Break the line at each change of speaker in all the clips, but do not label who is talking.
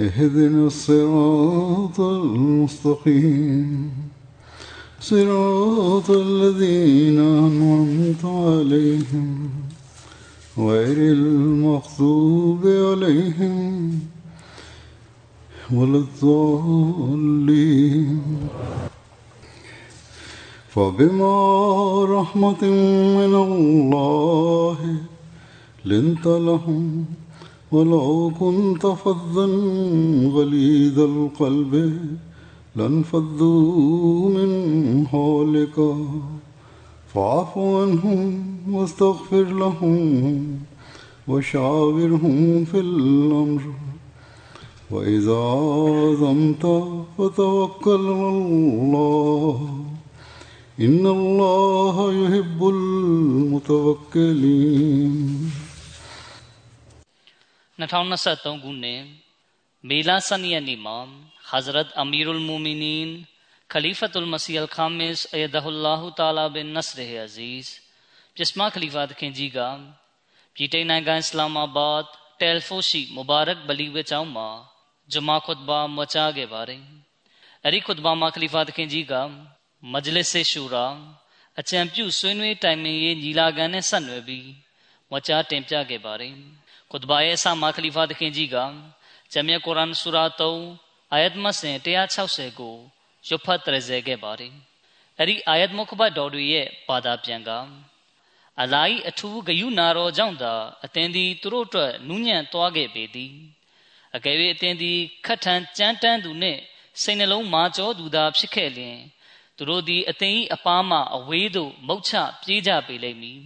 اهدنا الصراط المستقيم. صراط الذين أنعمت عليهم غير المغضوب عليهم ولا الضالين. فبما رحمة من الله لنت لهم ولو كنت فظا غليظ القلب لانفضوا من حولك فاعف عنهم واستغفر لهم وشاورهم في الأمر. وإذا عزمت فتوكل على الله. إن الله يحب المتوكلين.
2023ခုနှစ်မေလ12ရက်နေ့မှာ Hazrat Amirul Muminin Khalifatul Masih Al-Khamis Ayadahullah Ta'ala bin Nasr Aziz ပြစ်မခလီဖာသခင်ကြီးကပြည်ထိုင်နိုင်ငံအစ္စလာမာဘတ်တယ်ဖိုရှိမူဘာရက်ဘလီဝေကျောင်းမှာဂျမာခွတ်ဘာမချခဲ့ပါတယ်အဲ့ဒီခွတ်ဘာမှာခလီဖာသခင်ကြီးကမဂျလစ်ဆေရှူရာအကြံပြုဆွေးနွေးတိုင်ပင်ရေးညီလာခံနဲ့ဆက်နွယ်ပြီးမချတင်ပြခဲ့ပါတယ် खुद बाए सा मा खलीफा दखिन जी का जमिया कुरान सुरा तो आयत मसे टिया छाव से को युफत रजे के बारे अरी आयत मुखबा डोडू ये पादा प्यंगा अलाई अठू गयू नारो जाउंदा अतेंदी तुरोट नून्या तवागे बेदी अकेवे अतेंदी खठन चंटन दुने စိတ်နှလုံးမာကြောသူသာဖြစ်ခဲ့လျင်သူတို့သည်အသိအပါမအဝေးသို့မုတ်ချပြေးကြပေလိမ့်မည်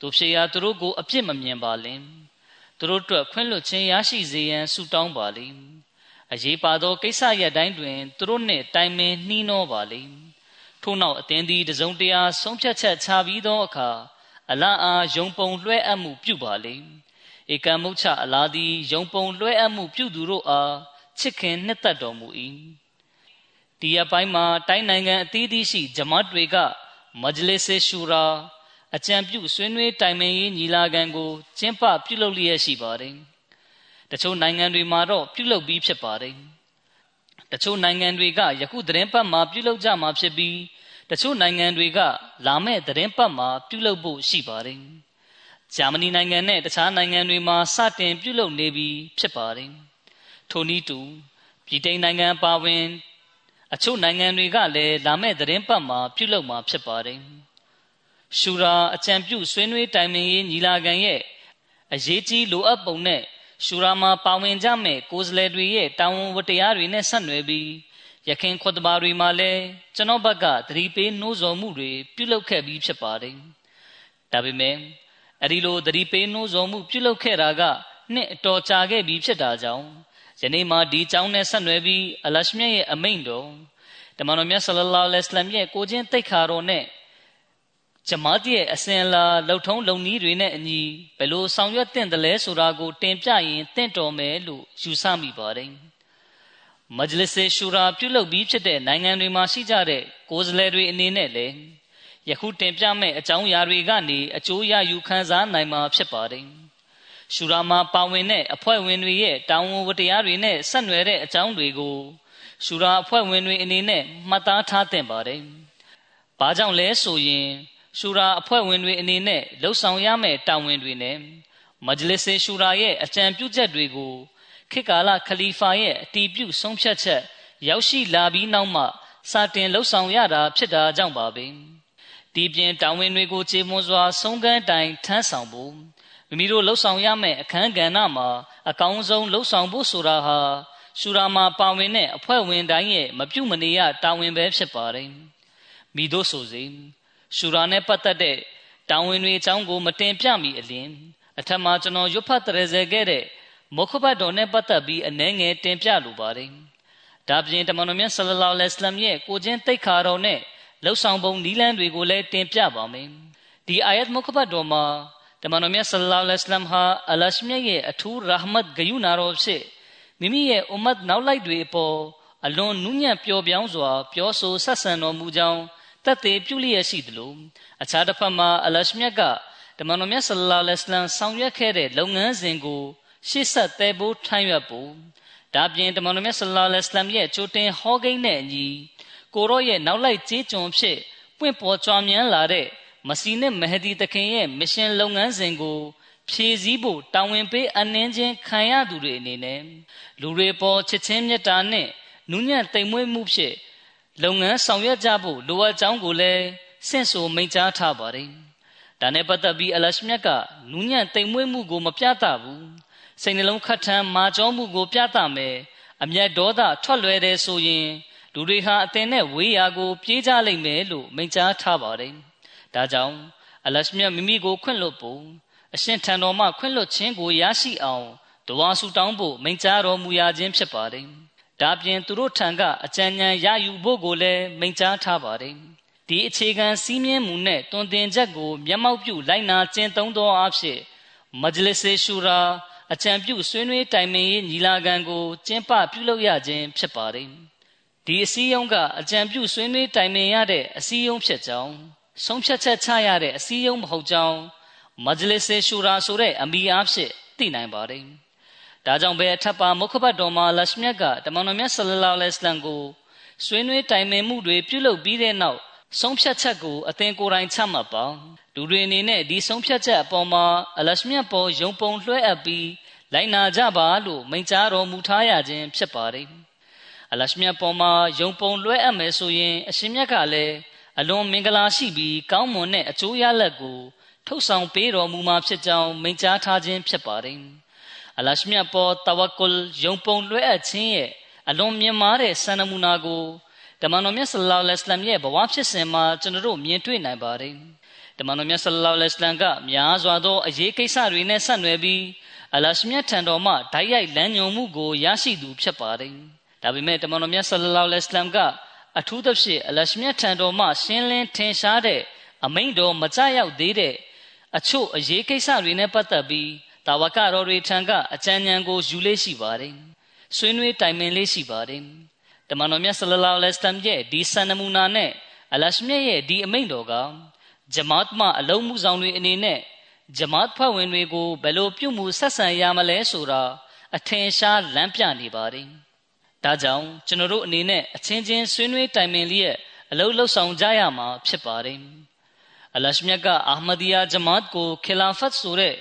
သူဖြစ်ရာသူတို့ကိုအပြစ်မမြင်ပါလင် သူတို့အတွက်ခွင့်လွှတ်ခြင်းရရှိစေရန်ဆုတောင်းပါလိမ့်အရေးပါသောကိစ္စရပ်တိုင်းတွင်သူတို့နှင့်တိုင်ပင်နှီးနှောပါလိမ့်ထို့နောက်အသင်သည်တစုံတရာဆုံးဖြတ်ချက်ချပြီးသောအခါအလားအားယုံပုံလွှဲအပ်မှုပြုပါလိမ့်ဧကမုတ်ချအလားသည်ယုံပုံလွှဲအပ်မှုပြုသူတို့အားချစ်ခင်နှစ်သက်တော်မူ၏ဒီအပိုင်းမှာတိုင်းနိုင်ငံအသီးသီးရှိဂျမတ်တွေကမဂျလစ်ဆေရှူရာ အကြံပြုဆွေးနွေးတိုင်ပင်ရေးညီလာခံကိုကျင်းပပြုလုပ်လျက်ရှိပါတယ်။တချို့နိုင်ငံတွေမှာတော့ပြုလုပ်ပြီးဖြစ်ပါတယ်။တချို့နိုင်ငံတွေကယခုသတင်းပတ်မှာပြုလုပ်ကြမှာဖြစ်ပြီးတချို့နိုင်ငံတွေကလာမယ့်သတင်းပတ်မှာပြုလုပ်ဖို့ရှိပါတယ်။ဂျာမနီနိုင်ငံနဲ့တခြားနိုင်ငံတွေမှာစတင်ပြုလုပ်နေပြီးဖြစ်ပါတယ်။ထိုနည်းတူပြည်တိန်နိုင်ငံပါဝင် အချို့နိုင်ငံတွေကလည်းလာမယ့်သတင်းပတ်မှာပြုလုပ်မှာဖြစ်ပါတယ်။ ရှူရာအကြံပြုဆွေးနွေးတိုင်ပင်ရေးညီလာခံရဲ့အရေးကြီးလိုအပ်ပုံနဲ့ရှူရာမှာပါဝင်ကြမဲ့ကိုယ်စားလှယ်တွေရဲ့တာဝန်ဝတ္တရားတွေနဲ့ဆက်နွယ်ပြီးရခင်ခွတ်ဘာတွေမှာလည်းကျွန်တော်ဘက်ကသတိပေးနှိုးဆော်မှုတွေပြုလုပ်ခဲ့ပြီးဖြစ်ပါတယ်။ဒါပေမဲ့အဒီလိုသတိပေးနှိုးဆော်မှုပြုလုပ်ခဲ့တာကနှစ်အတော်ကြာခဲ့ပြီးဖြစ်တာကြောင့်ယနေ့မှဒီကြောင်းနဲ့ဆက်နွယ်ပြီးအလရှမြတ်ရဲ့အမိန့်တော်တမန်တော်မြတ်ဆလလောလ္လဟ်အလိုင်းရဲ့ကိုချင်းတိတ်ခါတော်နဲ့ ဂျမားတီရဲ့အစဉ်အလာလှုပ်ထုံးလုံနည်းတွေနဲ့အညီဘယ်လိုဆောင်ရွက်သင့်တယ်လဲဆိုတာကို တင်ပြရင်တင့်တော်မယ်လို့ယူဆမိပါတယ်။မဂျလစ်ဆေရှူရာပြုလုပ်ပြီးဖြစ်တဲ့နိုင်ငံတွေမှာရှိကြတဲ့ကိုယ်စားလှယ်တွေအနေနဲ့လည်းယခုတင်ပြမဲ့အကြောင်းအရာတွေကနေအကျိုးရယူခံစားနိုင်မှာဖြစ်ပါတယ်။ရှူရာမှာပါဝင်တဲ့အဖွဲ့ဝင်တွေရဲ့တာဝန်ဝတ္တရားတွေနဲ့ဆက်နွယ်တဲ့အကြောင်းတွေကိုရှူရာအဖွဲ့ဝင်တွေအနေနဲ့မှတ်သားထားသင့်ပါတယ်။ဘာကြောင့်လဲဆိုရင် ရှူရာအဖွဲ့ဝင်တွေအနေနဲ့လှုပ်ဆောင်ရမယ့်တာဝန်တွေနဲ့မဂျလစ်ဆေရှူရာရဲ့အကြံပြုချက်တွေကိုခေတ်ကာလခလီဖာရဲ့အတီးပြုဆုံးဖြတ်ချက် ရောက်ရှိလာပြီးနောက်မှစတင်လှုပ်ဆောင်ရတာဖြစ်တာကြောင့်ပါပဲဒီပြင်တာဝန်တွေကိုခြေမွန်စွာဆုံးကန်းတိုင်ထမ်းဆောင်ဖို့မိမိတို့လှုပ်ဆောင်ရမယ့်အခန်းကဏ္ဍမှာအကောင်းဆုံးလှုပ်ဆောင်ဖို့ဆိုတာဟာရှူရာမှာပါဝင်တဲ့အဖွဲ့ဝင်တိုင်းရဲ့မပြုတ်မနေရတာဝန်ပဲဖြစ်ပါတယ်မိတို့ဆိုစီ ရှူရာနဲ့ပတ်သက်တဲ့တာဝန်တွေအကြောင်းကိုမတင်ပြမိအလင်းအထက်မှာကျွန်တော်ရွတ်ဖတ်တရစေခဲ့တဲ့မုခဘတ်တော်နဲ့ပတ်သက်ပြီးအနှဲငယ်တင်ပြလိုပါတယ်ဒါပြင်တမန်တော်မြတ်ဆလလောလ္လဟ်အလัยဟ်ရဲ့ကိုချင်းတိတ်ခါတော်နဲ့လှုပ်ဆောင်ပုံနီးလန်းတွေကိုလည်းတင်ပြပါမယ်ဒီအာယတ်မုခဘတ်တော်မှာတမန်တော်မြတ်ဆလလောလ္လဟ်အလัยဟ်ဟာအလရှမြတ်ရဲ့အထူးရာဟမတ်ဂယုနာတော်ဖြစ်မိမိရဲ့အွမ်မတ်နောက်လိုက်တွေအပေါ်အလွန်နူးညံ့ပျော်ပြောင်းစွာပြောဆိုဆက်ဆံတော်မူကြောင်း တတ်သေးပြုလျက်ရှိသလိုအခြားတစ်ဖက်မှာအလရှမြတ်ကတမန်တော်မြတ်ဆလလောလ္လဟ်အလัยဟ်ဆောင်ရွက်ခဲ့တဲ့လုပ်ငန်းစဉ်ကို ရှေ့ဆက်သေးဖို့ထမ်းရွက်ဖို့ဒါပြင်တမန်တော်မြတ်ဆလလောလ္လဟ်အလัยဟ်ရဲ့ချိုးတင်ဟောကိန်းနဲ့အညီကိုရော့ရဲ့နောက်လိုက်ကြေးကျွန်ဖြစ်ပွင့်ပေါ်ကြွားမြန်းလာတဲ့မစီနဲ့မဟဒီတခင်ရဲ့မရှင်လုပ်ငန်းစဉ်ကိုဖြည့်ဆည်းဖို့တာဝန်ပေးအနှင်းချင်းခံရသူတွေအနေနဲ့လူတွေပေါ်ချစ်ချင်းမေတ္တာနဲ့နူးညံ့တိမ်မွေးမှုဖြင့် လုပ်ငန်းဆောင်ရွက်ကြဖို့လိုအပ်ကြောင်းကိုလည်းဆင့်ဆိုမိန့်ကြားထားပါတယ်။ဒါနဲ့ပတ်သက်ပြီးအလရှမြတ်ကနူးညံ့တိမ်မွေးမှုကိုမပြသဘူး။စိတ်နှလုံးခတ်ထမ်းမာကြောမှုကိုပြသမယ်။အမျက်ဒေါသထွက်လွယ်တယ်ဆိုရင်လူတွေဟာအသင်နဲ့ဝေးရာကို ပြေးကြလိမ့်မယ်လို့မိန့်ကြားထားပါတယ်။ဒါကြောင့်အလရှမြတ်မိမိကိုခွင့်လွတ်ဖို့အရှင်ထံတော်မှခွင့်လွတ်ခြင်းကိုရရှိအောင်တဝါဆူတောင်းဖို့မိန့်ကြားတော်မူရခြင်းဖြစ်ပါတယ်။ ဒါပြင်သူတို့ထံကအကြံဉာဏ်ရယူဖို့ကိုလည်းမိန့်ကြားထားပါတယ်။ဒီအခြေခံစည်းမျဉ်းမူနဲ့တွင်တင်ချက်ကိုမျက်မှောက်ပြုလိုက်နာကျင့်သုံးသောအဖြစ်မဂျလစ်ရှူရာအကြံပြုဆွေးနွေးတိုင်ပင်ရေးညီလာခံကိုကျင်းပပြုလုပ်ရခြင်းဖြစ်ပါတယ်။ဒီအစည်းအရုံးကအကြံပြုဆွေးနွေးတိုင်ပင်ရတဲ့အစည်းအရုံးဖြစ်ကြောင်းဆုံးဖြတ်ချက်ချရတဲ့အစည်းအရုံးမဟုတ်ကြောင်းမဂျလစ်ရှူရာဆိုတဲ့အမီအားဖြင့်သိနိုင်ပါတယ်။ ဒါကြောင့်ပဲအထက်ပါမုခဘတ်တော်မှာလရှမြတ်ကတမန်တော်မြတ်ဆလလောလဟ်အလัยဟ်ကိုဆွေးနွေးတိုင်ပင်မှုတွေပြုလုပ်ပြီးတဲ့နောက်ဆုံးဖြတ်ချက်ကိုအသင်ကိုယ်တိုင်ချမှတ်ပါလူတွေအနေနဲ့ဒီဆုံးဖြတ်ချက်အပေါ်မှာအလရှမြတ်ပေါ်ယုံပုံလွှဲအပ်ပြီးလိုက်နာကြပါလို့မိန့်ကြားတော်မူထားရခြင်းဖြစ်ပါတယ်အလရှမြတ်ပေါ်မှာယုံပုံလွှဲအပ်မယ်ဆိုရင် အရှင်မြတ်ကလည်းအလွန်မင်္ဂလာရှိပြီးကောင်းမွန်တဲ့အကျိုးရလဒ်ကိုထုတ်ဆောင်ပေးတော်မူမှာဖြစ်ကြောင်းမိန့်ကြားထားခြင်းဖြစ်ပါတယ်။ အလရှမြတ်ပေါ်တဝကုလ်ယုံပုံလွှဲအပ်ခြင်းရဲ့အလွန်မြင့်မားတဲ့စံနမူနာကိုတမန်တော်မြတ်ဆလ္လာလဟ်အလိုင်းရဲ့ဘဝဖြစ်စဉ်မှာကျွန်တော်တို့မြင်တွေ့နိုင်ပါတယ်။တမန်တော်မြတ်ဆလ္လာလဟ်အလိုင်းကများစွာသောအရေးကိစ္စတွေနဲ့ဆက်နွယ်ပြီးအလရှမြတ်ထံတော်မှဓာတ်ရိုက်လမ်းညွှန်မှုကိုရရှိသူဖြစ်ပါတယ်။ဒါပေမဲ့တမန်တော်မြတ်ဆလ္လာလဟ်အလိုင်းကအထူးသဖြင့်အလရှမြတ်ထံတော်မှရှင်းလင်းထင်ရှားတဲ့အမိန့်တော်မကြရောက်သေးတဲ့အချို့အရေးကိစ္စတွေနဲ့ပတ်သက်ပြီး တာဝကတော်တွေထံကအကြံဉာဏ်ကိုယူလေးရှိပါတယ်။ဆွေးနွေးတိုင်ပင်လေးရှိပါတယ်။တမန်တော်မြတ်ဆလလောလဟ်အလัยဟ်ရဲ့ဒီစံနမူနာနဲ့အလရှမြတ်ရဲ့ဒီအမိန့်တော်ကဂျမတ်မှအလုံးမှုဆောင်တွေအနေနဲ့ဂျမတ်ဖွဲ့ဝင်တွေကိုဘယ်လိုပြုမှုဆက်ဆံရမလဲဆိုတာအထင်ရှားလမ်းပြနေပါတယ်။ဒါကြောင့်ကျွန်တော်တို့အနေနဲ့အချင်းချင်းဆွေးနွေးတိုင်ပင်လျက်အလုပ်လုပ်ဆောင်ကြရမှာဖြစ်ပါတယ်။အလရှမြတ်ကအာမဒီယာဂျမတ်ကိုခီလာဖတ်ဆိုတဲ့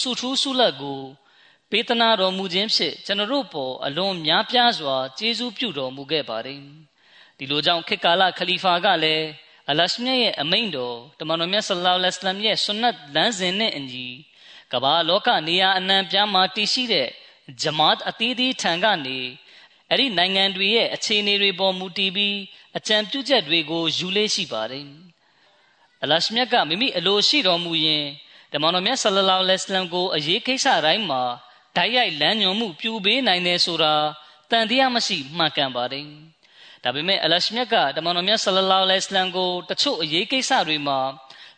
စုထူးဆုလက်ကိုပေးသနာတော်မူခြင်းဖြင့်ကျွန်တော်တို့ပေါ်အလွန်များပြားစွာကျေးဇူးပြုတော်မူခဲ့ပါတယ်ဒီလိုကြောင့်ခေတ်ကာလခလီဖာကလည်းအလရှမြတ်ရဲ့အမိန့်တော်တမန်တော်မြတ်ဆလ္လာလဟ်အလัยဟ်ရဲ့ဆွန်နတ်လမ်းစဉ်နဲ့အညီကမ္ဘာလောကနေရာအနှံ့ပြားမှာတည်ရှိတဲ့ဂျမတ်အသီးသီးထံကနေအဲ့ဒီနိုင်ငံတွေရဲ့အခြေအနေတွေပေါ်မူတည်ပြီးအကြံပြုချက်တွေကိုယူလေးရှိပါတယ်အလရှမြတ်ကမိမိအလိုရှိတော်မူရင် တမန်တော်မြတ်ဆလလောလဟ်အလမ်ကိုအရေးကိစ္စတိုင်းမှာဓာတ်ရိုက်လမ်းညွှန်မှုပြုပေးနိုင်တယ်ဆိုတာတန်တရားမရှိမှန်ကန်ပါတယ်။ဒါပေမဲ့အလရှမြတ်ကတမန်တော်မြတ်ဆလလောလဟ်အလမ်ကိုတချို့အရေးကိစ္စတွေမှာ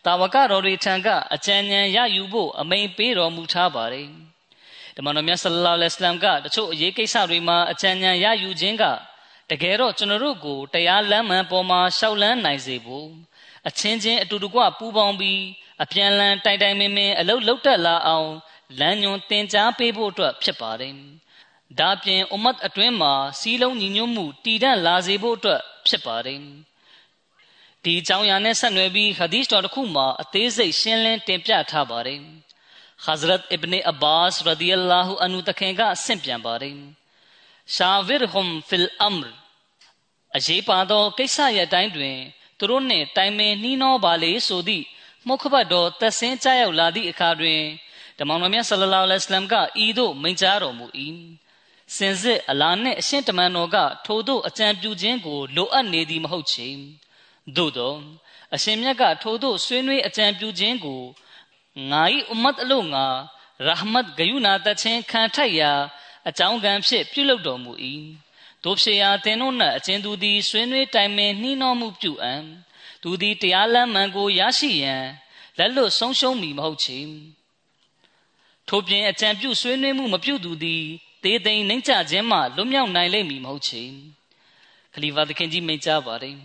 တာဝကတော်တွေထံကအကြံဉာဏ်ရယူဖို့အမိန်ပေးတော်မူထားပါတယ်။တမန်တော်မြတ်ဆလလောလဟ်အလမ်ကတချို့အရေးကိစ္စတွေမှာအကြံဉာဏ်ရယူခြင်းကတကယ်တော့ကျွန်တော်တို့ကိုတရားလမ်းမှန်ပေါ်မှာရှောက်လန်းနိုင်စေဖို့အချင်းချင်းအတူတကွပူးပေါင်းပြီး အပြန်လန်တိုင်တိုင်မင်းမင်းအလုပ်လုပ်တတ်လာအောင်လမ်းညွန်တင် जा ပေးဖို့အတွက်ဖြစ်ပါတယ်။ဒါပြင်အွမတ်အတွင်းမှာစီးလုံးညီညွတ်မှုတည်တံ့လာစေဖို့အတွက်ဖြစ်ပါတယ်။ဒီအကြောင်းအရာနဲ့ဆက်နွယ်ပြီးဟာဒီသ်တော်တစ်ခုမှာအသေးစိတ်ရှင်းလင်းတင်ပြထားပါတယ်။ Hazrat Ibn Abbas radiyallahu anhu တခင်ကဆင့်ပြန်ပါတယ်ရှာဝစ်ဟွမ်ဖီလ်အမ်ရအရေးပါသောကိစ္စရတိုင်းတွင်သူတို့နှင့်တိုင်ပင်နှီးနှောပါလေဆိုသည့် မုခဘတ်တော်သက်ဆင်းကြရောက်လာသည့်အခါတွင်တမန်တော်မြတ်ဆလလောလဟ်အလัยဟိဝါစလမ်ကဤသို့မိန့်ကြားတော်မူ၏စင်စစ်အလာနှင့်အရှင်တမန်တော်ကထိုသို့အကြံပြုခြင်းကိုလိုအပ်နေသည်မဟုတ်ချေသို့သောအရှင်မြတ်ကထိုသို့ဆွေးနွေးအကြံပြုခြင်းကိုငါ၏အမတ်အလို့ငါရဟမတ်ဂယုနာတခြင်းခံထိုက်ရာအကြောင်းကံဖြင့်ပြုလုပ်တော်မူ၏တို့ဖြစ်ရာသင်တို့၌အချင်းသူသည်ဆွေးနွေးတိုင်ပင်နှီးနှောမှုပြုအံ သူသည်တရားလမ်းမှန်ကိုရရှိရန်လက်လွတ်ဆုံးရှုံးမည်မဟုတ်ချေထို့ပြင်အကြံပြုဆွေးနွေးမှုမပြုသူသည်တေးသိမ်နှိမ့်ချခြင်းမှလွတ်မြောက်နိုင်လိမ့်မည်မဟုတ်ချေခလီဖာသခင်ကြီးမိန့်ကြားပါတယ်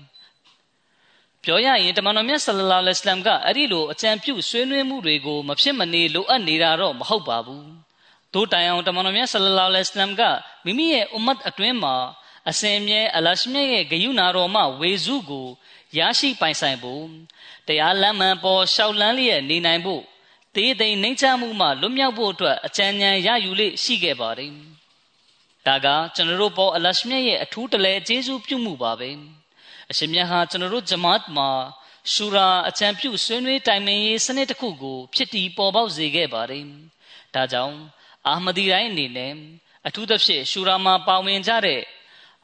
ပြောရရင်တမန်တော်မြတ်ဆလလောလဟ်အလัยဟ်ကအဲ့ဒီလိုအကြံပြုဆွေးနွေးမှုတွေကိုမဖြစ်မနေလိုအပ်နေတာတော့မဟုတ်ပါဘူးတို့တိုင်အောင်တမန်တော်မြတ်ဆလလောလဟ်အလัยဟ်ကမိမိရဲ့အွမ်မတ်အတွင်းမှာအစဉ်မြဲအလရှမြတ်ရဲ့ဂယုနာတော်မှဝေစုကို ရရှိပိုင်ဆိုင်ဖို့တရားလမ်းမှန်ပေါ်ရှောက်လန်းလျက်နေနိုင်ဖို့တေးသိမ်နှိမ့်ချမှုမှလွတ်မြောက်ဖို့အတွက်အကြံဉာဏ်ရယူလေရှိခဲ့ပါတယ်။ဒါကကျွန်တော်တို့ပေါ်အလရှမြတ်ရဲ့အထူးတလဲကျေးဇူးပြုမှုပါပဲ။အရှင်မြတ်ဟာကျွန်တော်တို့ဂျမတ်မှာရှူရာအကြံပြုဆွေးနွေးတိုင်ပင်ရေးစနစ်တစ်ခုကို ဖြစ်တည်ပေါ်ပေါက်စေခဲ့ပါတယ်။ဒါကြောင့်အာမဒီတိုင်းအနေနဲ့အထူးသဖြင့်ရှူရာမှာပါဝင်ကြတဲ့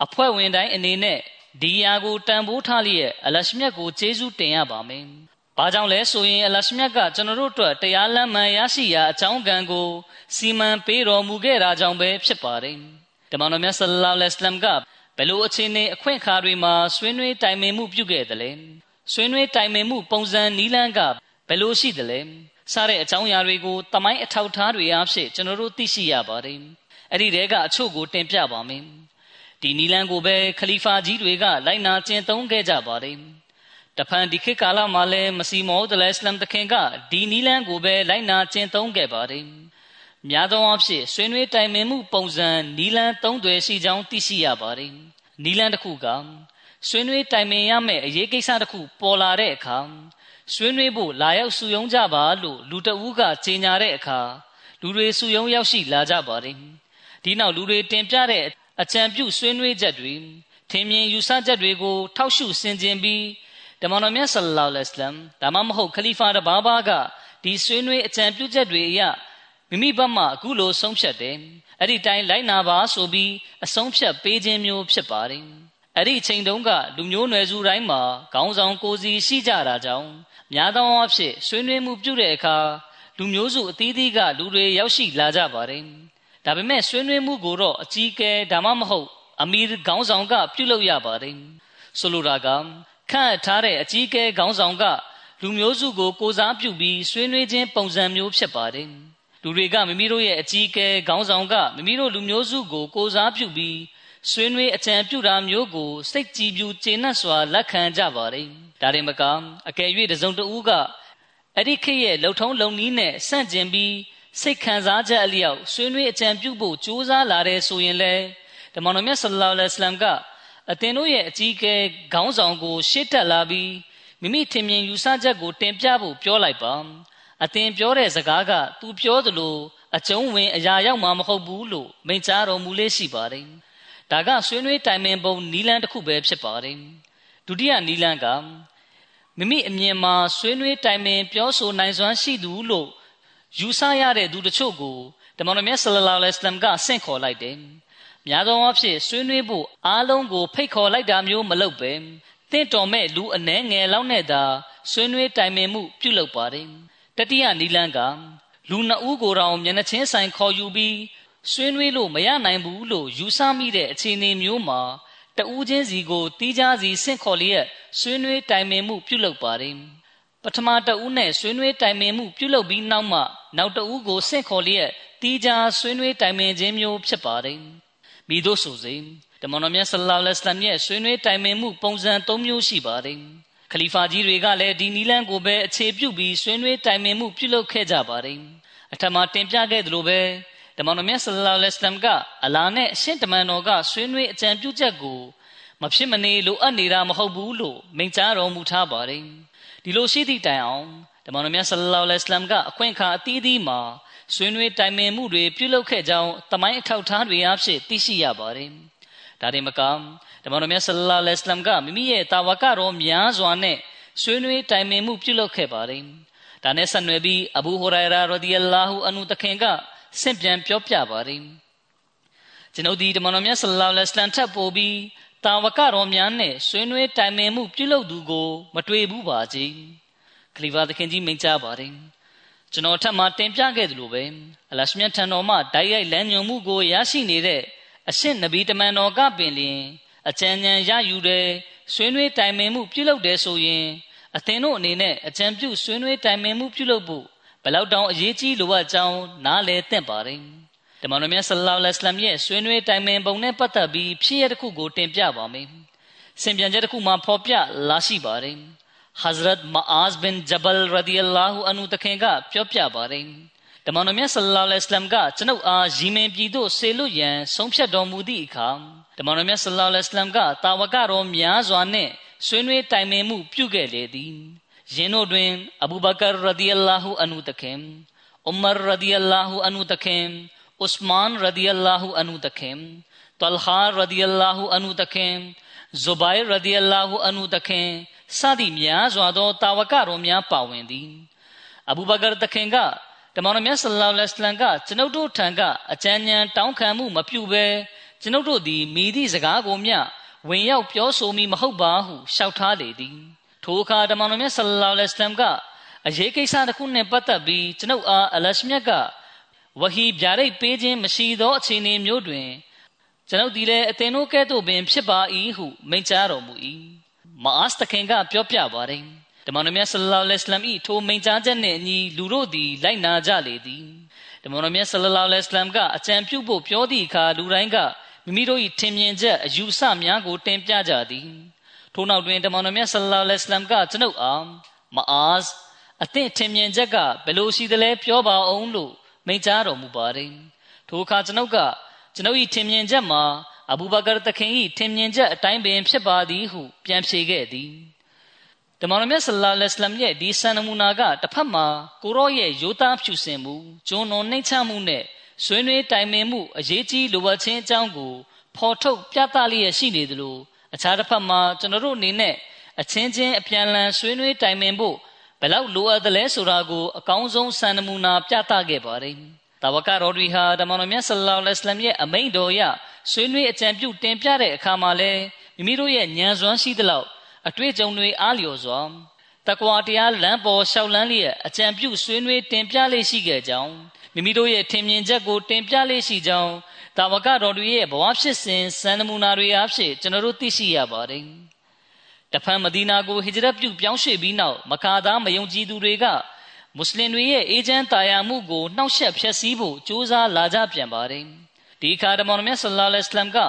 အဖွဲ့ဝင်တိုင်းအနေနဲ့ ဒီယာကိုတန်ဖိုးထားလျက်အလရှမြတ်ကိုကျေးဇူးတင်ရပါမယ်။ဘာကြောင့်လဲဆိုရင်အလရှမြတ်ကကျွန်တော်တို့အတွက်တရားလမ်းမှန်ရရှိရာအကြောင်းကံကိုစီမံပေးတော်မူခဲ့တာကြောင့်ပဲဖြစ်ပါတယ်။တမန်တော်မြတ်ဆလ္လာလဟ်အလัยဟ်ကဘယ်လိုအခြေအနေအခွင့်အခါတွေမှာဆွေးနွေးတိုင်ပင်မှုပြုခဲ့သလဲ။ဆွေးနွေးတိုင်ပင်မှုပုံစံနီးလန်းကဘယ်လိုရှိသလဲ။စတဲ့အကြောင်းအရာတွေကိုတမိုင်းအထောက်ထားတွေအဖြစ်ကျွန်တော်တို့သိရှိရပါတယ်။အဲ့ဒီတဲကအချို့ကိုတင်ပြပါမယ်။ ဒီနီလန်ကိုပဲခလီဖာကြီးတွေကလိုက်နာကျင့်သုံးခဲ့ကြပါတယ်တဖန်ဒီခေတ်ကာလမှာလည်းမစီမောဒ်အလ္လမ်တခင်ကဒီနီလန်ကိုပဲလိုက်နာကျင့်သုံးခဲ့ပါတယ်များသောအားဖြင့်ဆွေးနွေးတိုင်ပင်မှုပုံစံနီလန်သုံးသွယ်ရှိကြောင်းသိရှိရပါတယ်နီလန်တစ်ခုကဆွေးနွေးတိုင်ပင်ရမယ့်အရေးကိစ္စတစ်ခုပေါ်လာတဲ့အခါဆွေးနွေးဖို့လာရောက်စုယုံကြပါလို့လူတအူးကကြေညာတဲ့အခါလူတွေစုယုံရောက်ရှိလာကြပါတယ်ဒီနောက်လူတွေတင်ပြတဲ့ အကြံပြုဆွေးနွေးချက်တွေထင်မြင်ယူဆချက်တွေကို ထောက်ရှုဆင်ခြင်ပြီးတမန်တော်မြတ်ဆလလောလဟ်အလัยဟ်ဒါမှမဟုတ်ခလီဖာတဘာဘာကဒီဆွေးနွေးအကြံပြုချက်တွေအရမိမိဘက်မှအခုလိုဆုံးဖြတ်တယ်အဲ့ဒီတိုင်းလိုက်နာပါဆိုပြီးအဆုံးဖြတ်ပေးခြင်းမျိုးဖြစ်ပါတယ်အဲ့ဒီအချိန်တုန်းကလူမျိုးနွယ်စုတိုင်းမှာခေါင်းဆောင်ကိုစီရှိကြတာကြောင့်များသောအားဖြင့်ဆွေးနွေးမှုပြုတဲ့အခါလူမျိုးစုအသီးသီးကလူတွေရောက်ရှိလာကြပါတယ် ဒါပေမဲ့ဆွေးနွေးမှုကိုတော့အကြီးကဲဒါမှမဟုတ်အမီခေါင်းဆောင်က ပြုလုပ်ရပါတယ်ဆိုလိုတာကခန့်ထားတဲ့အကြီးကဲခေါင်းဆောင်ကလူမျိုးစုကိုကိုစားပြုပြီးဆွေးနွေးခြင်းပုံစံမျိုးဖြစ်ပါတယ်လူတွေကမိမိတို့ရဲ့အကြီးကဲခေါင်းဆောင်ကမိမိတို့လူမျိုးစုကိုကိုစားပြုပြီးဆွေးနွေးအကြံပြုတာမျိုးကိုစိတ်ကြည်ပြူကျေနပ်စွာလက်ခံကြပါတယ်ဒါရင်မကအကယ်၍တစုံတဦးကအဲ့ဒီခေတ်ရဲ့လှုပ်ထုံးလုံနည်းနဲ့ဆန့်ကျင်ပြီး စိတ်ခံစားချက်အလျောက်ဆွေးနွေးအကြံပြုဖို့ကြိုးစားလာတဲ့ဆိုရင်လေဓမ္မတော်မြတ်ဆလ္လာလဟ်အလัยဟ်ကအသင်တို့ရဲ့အကြီးအကဲခေါင်းဆောင်ကို ရှေ့တက်လာပြီးမိမိထင်မြင်ယူဆချက်ကို တင်ပြဖို့ပြောလိုက်ပါအသင်ပြောတဲ့စကားကသူပြောသလိုအကျုံးဝင်အရာရောက်မှာမဟုတ်ဘူးလို့မိန့်ကြားတော်မူလေးရှိပါတယ်ဒါကဆွေးနွေးတိုင်ပင်ပုံနီလန်းတစ်ခုပဲဖြစ်ပါတယ်ဒုတိယနီလန်းကမိမိအမြင်မှာဆွေးနွေးတိုင်ပင်ပြောဆိုနိုင်စွမ်းရှိသူလို့ ယူဆရတဲ့သူတချို့ကိုတမန်တော်မြတ်ဆလလောလဟ်အလိုင်းကဆင့်ခေါ်လိုက်တယ်။များသောအားဖြင့်ဆွေးနွေးဖို့အားလုံးကိုဖိတ်ခေါ်လိုက်တာမျိုးမလုပ်ပဲတင့်တော်မဲ့လူအနှဲငယ်လောက်နဲ့သာဆွေးနွေးတိုင်ပင်မှုပြုလုပ်ပါတယ်။တတိယနီလန်းကလူနှစ်ဦးကိုယ်တော်မျက်နှချင်းဆိုင်ခေါ်ယူပြီးဆွေးနွေးလို့မရနိုင်ဘူးလို့ယူဆမိတဲ့အခြေအနေမျိုးမှာတဦးချင်းစီကိုတီးခြားစီဆင့်ခေါ်လျက်ဆွေးနွေးတိုင်ပင်မှုပြုလုပ်ပါတယ်။ ပထမတဦးနဲ့ဆွေးနွေးတိုင်ပင်မှုပြုလုပ်ပြီးနောက်မှနောက်တဦးကိုဆင့်ခေါ်လျက်တီးခြားဆွေးနွေးတိုင်ပင်ခြင်းမျိုးဖြစ်ပါတယ်။မိတို့ဆိုစေတမန်တော်မြတ်ဆလ္လာလဟ်အလိုင်းရဲ့ဆွေးနွေးတိုင်ပင်မှုပုံစံ၃မျိုးရှိပါတယ်။ခလီဖာကြီးတွေကလည်းဒီနီလန်ကိုပဲအခြေပြုပြီးဆွေးနွေးတိုင်ပင်မှုပြုလုပ်ခဲ့ကြပါတယ်။အထမတင်ပြခဲ့သလိုပဲတမန်တော်မြတ်ဆလ္လာလဟ်အလိုင်းကအလာနဲ့အရှင်တမန်တော်ကဆွေးနွေးအကြံပြုချက်ကိုမဖြစ်မနေလိုအပ်နေတာမဟုတ်ဘူးလို့မိန့်ကြားတော်မူထားပါတယ်။ ဒီလိုရှိသည့်တိုင်အောင်ဓမ္မတော်မြတ်ဆလ္လာလဟ်အလမ်ကအခွင့်အခါအသီးသီးမှာဆွေးနွေးတိုင်ပင်မှုတွေပြုလုပ်ခဲ့ကြောင်းတမိုင်းအထောက်အထားတွေအဖြစ်သိရှိရပါတယ်။ဒါတင်မကဓမ္မတော်မြတ်ဆလ္လာလဟ်အလမ်ကမိမိရဲ့တာဝကတော်များစွာနဲ့ဆွေးနွေးတိုင်ပင်မှုပြုလုပ်ခဲ့ပါတယ်။ဒါနဲ့ဆက်နွယ်ပြီးအဘူဟူရိုင်ရာရဒီအလာဟူအန်ဟူတခင်ကဆင့်ပြန်ပြောပြပါတယ်။ကျွန်ုပ်ဒီဓမ္မတော်မြတ်ဆလ္လာလဟ်အလမ်ထပ်ပို့ပြီး တာဝကတော်များနဲ့ဆွေးနွေးတိုင်ပင်မှုပြုလုပ်သူကို မတွေ့ဘူးပါကြီး။ခလီဖာသခင်ကြီးမိန့်ကြားပါတယ်။ကျွန်တော်ထပ်မတင်ပြခဲ့သလိုပဲအလရှမြတ်ထံတော်မှဓာတ်ရိုက်လမ်းညွှန်မှုကိုရရှိနေတဲ့အရှင့်နဗီတမန်တော်ကပင်လျင်အကြံဉာဏ်ရယူတယ်ဆွေးနွေးတိုင်ပင်မှုပြုလုပ်တယ်ဆိုရင်အသင်တို့အနေနဲ့အကြံပြုဆွေးနွေးတိုင်ပင်မှုပြုလုပ်ဖို့ဘယ်လောက်တောင်အရေးကြီးလိုအပ်ကြောင်းနားလည်သင့်ပါတယ် ردی اللہ تخیم امر ردی اللہ تخیم တလဟာရဒီအလာဟူအနုတခင်ဇူဘိုင်ရဒီအလာဟူအနုတခင်စသည့်များစွာသောတာဝကတော်များပါဝင်သည်အဘူဘကာတခင်ကတမန်တော်မြတ်ဆလ္လာလဟ်အလัยဟ်ကကျွန်ုပ်တို့ထံကအကြံဉာဏ်တောင်းခံမှုမပြုဘဲကျွန်ုပ်တို့သည်မိသည့်စကားကိုမျှဝင်ရောက်ပြောဆိုမိမဟုတ်ပါဟုလျှောက်ထားလေသည်ထိုအခါတမန်တော်မြတ်ဆလ္လာလဟ်အလัยဟ်ကအရေးကိစ္စတစ်ခုနှင့်ပတ်သက်ပြီးကျွန်ုပ်အားအလရှမြတ်က ဝဟီဗျာဒိတ်ပေးခြင်းမရှိသောအခြေအနေမျိုးတွင်ကျွန်ုပ်ဒီလည်းအသင်တို့ကဲ့သို့ပင်ဖြစ်ပါ၏ဟုမိန့်ကြားတော်မူ၏မအာစ်တခင်ကပြောပြပါတယ်တမန်တော်မြတ်ဆလ္လာလဟ်အလัยဟ်၏ထိုမိန့်ကြားချက်နှင့်အညီလူတို့သည်လိုက်နာကြလေသည်တမန်တော်မြတ်ဆလ္လာလဟ်အလัยဟ်ကအကြံပြုဖို့ပြောသည့်အခါလူတိုင်းကမိမိတို့၏ထင်မြင်ချက်အယူဆများကိုတင်ပြကြသည်ထို့နောက်တွင်တမန်တော်မြတ်ဆလ္လာလဟ်အလัยဟ်ကကျွန်ုပ်အားမအာစ်အသင့်ထင်မြင်ချက်ကဘယ်လိုရှိသလဲပြောပါအောင်လို့ မိန့်ကြားတော်မူပါတယ်ထိုအခါကျွန်ုပ်ကကျွန်ုပ်၏ထင်မြင်ချက်မှာအဘူဘကာတခင်၏ထင်မြင်ချက်အတိုင်းပင်ဖြစ်ပါသည်ဟုပြန်ဖြေခဲ့သည်တမန်တော်မြတ်ဆလ္လာလဟ်အလိုင်းရဲ့ဒီဆန်နမူနာကတစ်ဖက်မှာကိုရော့ရဲ့ရိုးသားဖြူစင်မှုဂျွန်တော်နှိမ့်ချမှုနဲ့ဆွေးနွေးတိုင်ပင်မှုအရေးကြီးလိုအပ်ခြင်းအကြောင်းကိုဖော်ထုတ်ပြသလျက်ရှိနေသလိုအခြားတစ်ဖက်မှာကျွန်တော်တို့အနေနဲ့အချင်းချင်းအပြန်အလှန်ဆွေးနွေးတိုင်ပင်ဖို့ ဘယ်လောက်လိုအပ်သလဲဆိုတာကိုအကောင်းဆုံးစံနမူနာပြသခဲ့ပါတယ်။တာဝကတော်တွေဟာတမန်တော်မြတ်ဆလ္လာလဟ်အလိုင်းရဲ့အမိန့်တော်အရဆွေးနွေးအကြံပြုတင်ပြတဲ့အခါမှာလည်းမိမိတို့ရဲ့ဉာဏ်စွမ်းရှိသလောက်အတွေ့အကြုံတွေအားလျော်စွာတကွာတရားလမ်းပေါ်လျှောက်လန်းလျက်အကြံပြုဆွေးနွေးတင်ပြလေးရှိခဲ့ကြောင်းမိမိတို့ရဲ့ထင်မြင်ချက်ကိုတင်ပြလေးရှိကြောင်းတာဝကတော်တွေရဲ့ဘဝဖြစ်စဉ်စံနမူနာတွေအားဖြင့်ကျွန်တော်တို့သိရှိရပါတယ်။ တဖန်မဒီနာကိုဟိဂျရတ်ပြုပြောင်းရွှေ့ပြီးနောက်မကာသားမယုံကြည်သူတွေကမွတ်စလင်တွေရဲ့အေဂျင့်တာယာမှုကိုနှောက်ယှက်ဖျက်ဆီးဖို့ကြိုးစားလာကြပြန်ပါတယ်။ဒီခါတမန်တော်မြတ်ဆလ္လာလဟ်အလัยဟ်က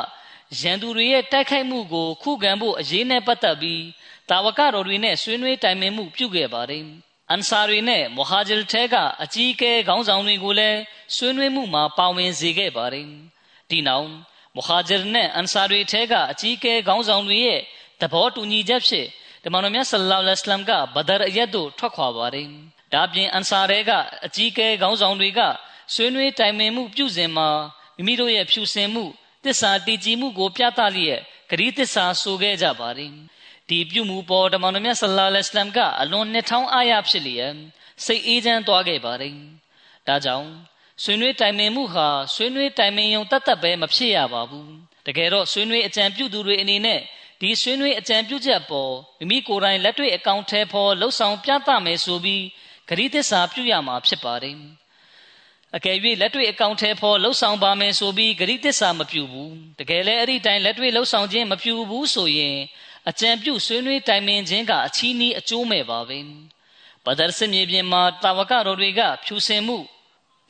ရန်သူတွေရဲ့တိုက်ခိုက်မှုကိုခုခံဖို့အရေးနဲ့ပတ်သက်ပြီးတာဝကတော်တွေနဲ့ဆွေးနွေးတိုင်ပင်မှုပြုခဲ့ပါတယ်။အန်ဆာတွေနဲ့မူဟာဂျီတဲကအကြီးအကဲခေါင်းဆောင်တွေကိုလည်းဆွေးနွေးမှုမှာပါဝင်စေခဲ့ပါတယ်။ဒီနောက်မူဟာဂျီနဲ့အန်ဆာတွေထဲကအကြီးအကဲခေါင်းဆောင်တွေရဲ့ သဘောတူညီချက်ဖြင့်တမန်တော်မြတ်ဆလ္လာလဟ်အလัยဟ်ကဘဒရအရက်သို့ထွက်ခွာပါတယ်။ဒါပြင်အန်ဆာတွေကအကြီးအကဲခေါင်းဆောင်တွေကဆွေးနွေးတိုင်ပင်မှုပြုစဉ်မှာမိမိတို့ရဲ့ဖြူစင်မှုတစ္ဆာတည်ကြည်မှုကိုပြသလျက်ဂရီတစ္ဆာဆိုခဲ့ကြပါတယ်ဒီပြုမှုပေါ်တမန်တော်မြတ်ဆလ္လာလဟ်အလัยဟ်ကအလွန်နှစ်ထောင်အားရဖြစ်လျက်စိတ်အေးချမ်းသွားခဲ့ပါတယ်ဒါကြောင့်ဆွေးနွေးတိုင်ပင်မှုဟာဆွေးနွေးတိုင်ပင်ရုံတတ်တတ်ပဲမဖြစ်ရပါဘူးတကယ်တော့ဆွေးနွေးအကြံပြုသူတွေအနေနဲ့ ဒီဆွေးနွေးအကြံပြုချက်ပေါ်မိမိကိုယ်တိုင်လက်တွေ့အကောင့်ထဲပေါ်လှုပ်ဆောင်ပြသမယ်ဆိုပြီးဂရီသစ္စာပြုရမှာဖြစ်ပါတယ်အကယ်၍လက်တွေ့အကောင့်ထဲပေါ်လှုပ်ဆောင်ပါမယ်ဆိုပြီးဂရိသစ္စာမပြုဘူးတကယ်လည်းအဲ့ဒီတိုင်းလက်တွေ့လှုပ်ဆောင်ခြင်းမပြုဘူးဆိုရင်အကြံပြုဆွေးနွေးတိုင်ပင်ခြင်းကအချီးနီးအကျိုးမဲ့ပါပဲပဒရစမြေပြင်မှာတာဝကတော်တွေကဖြူစင်မှု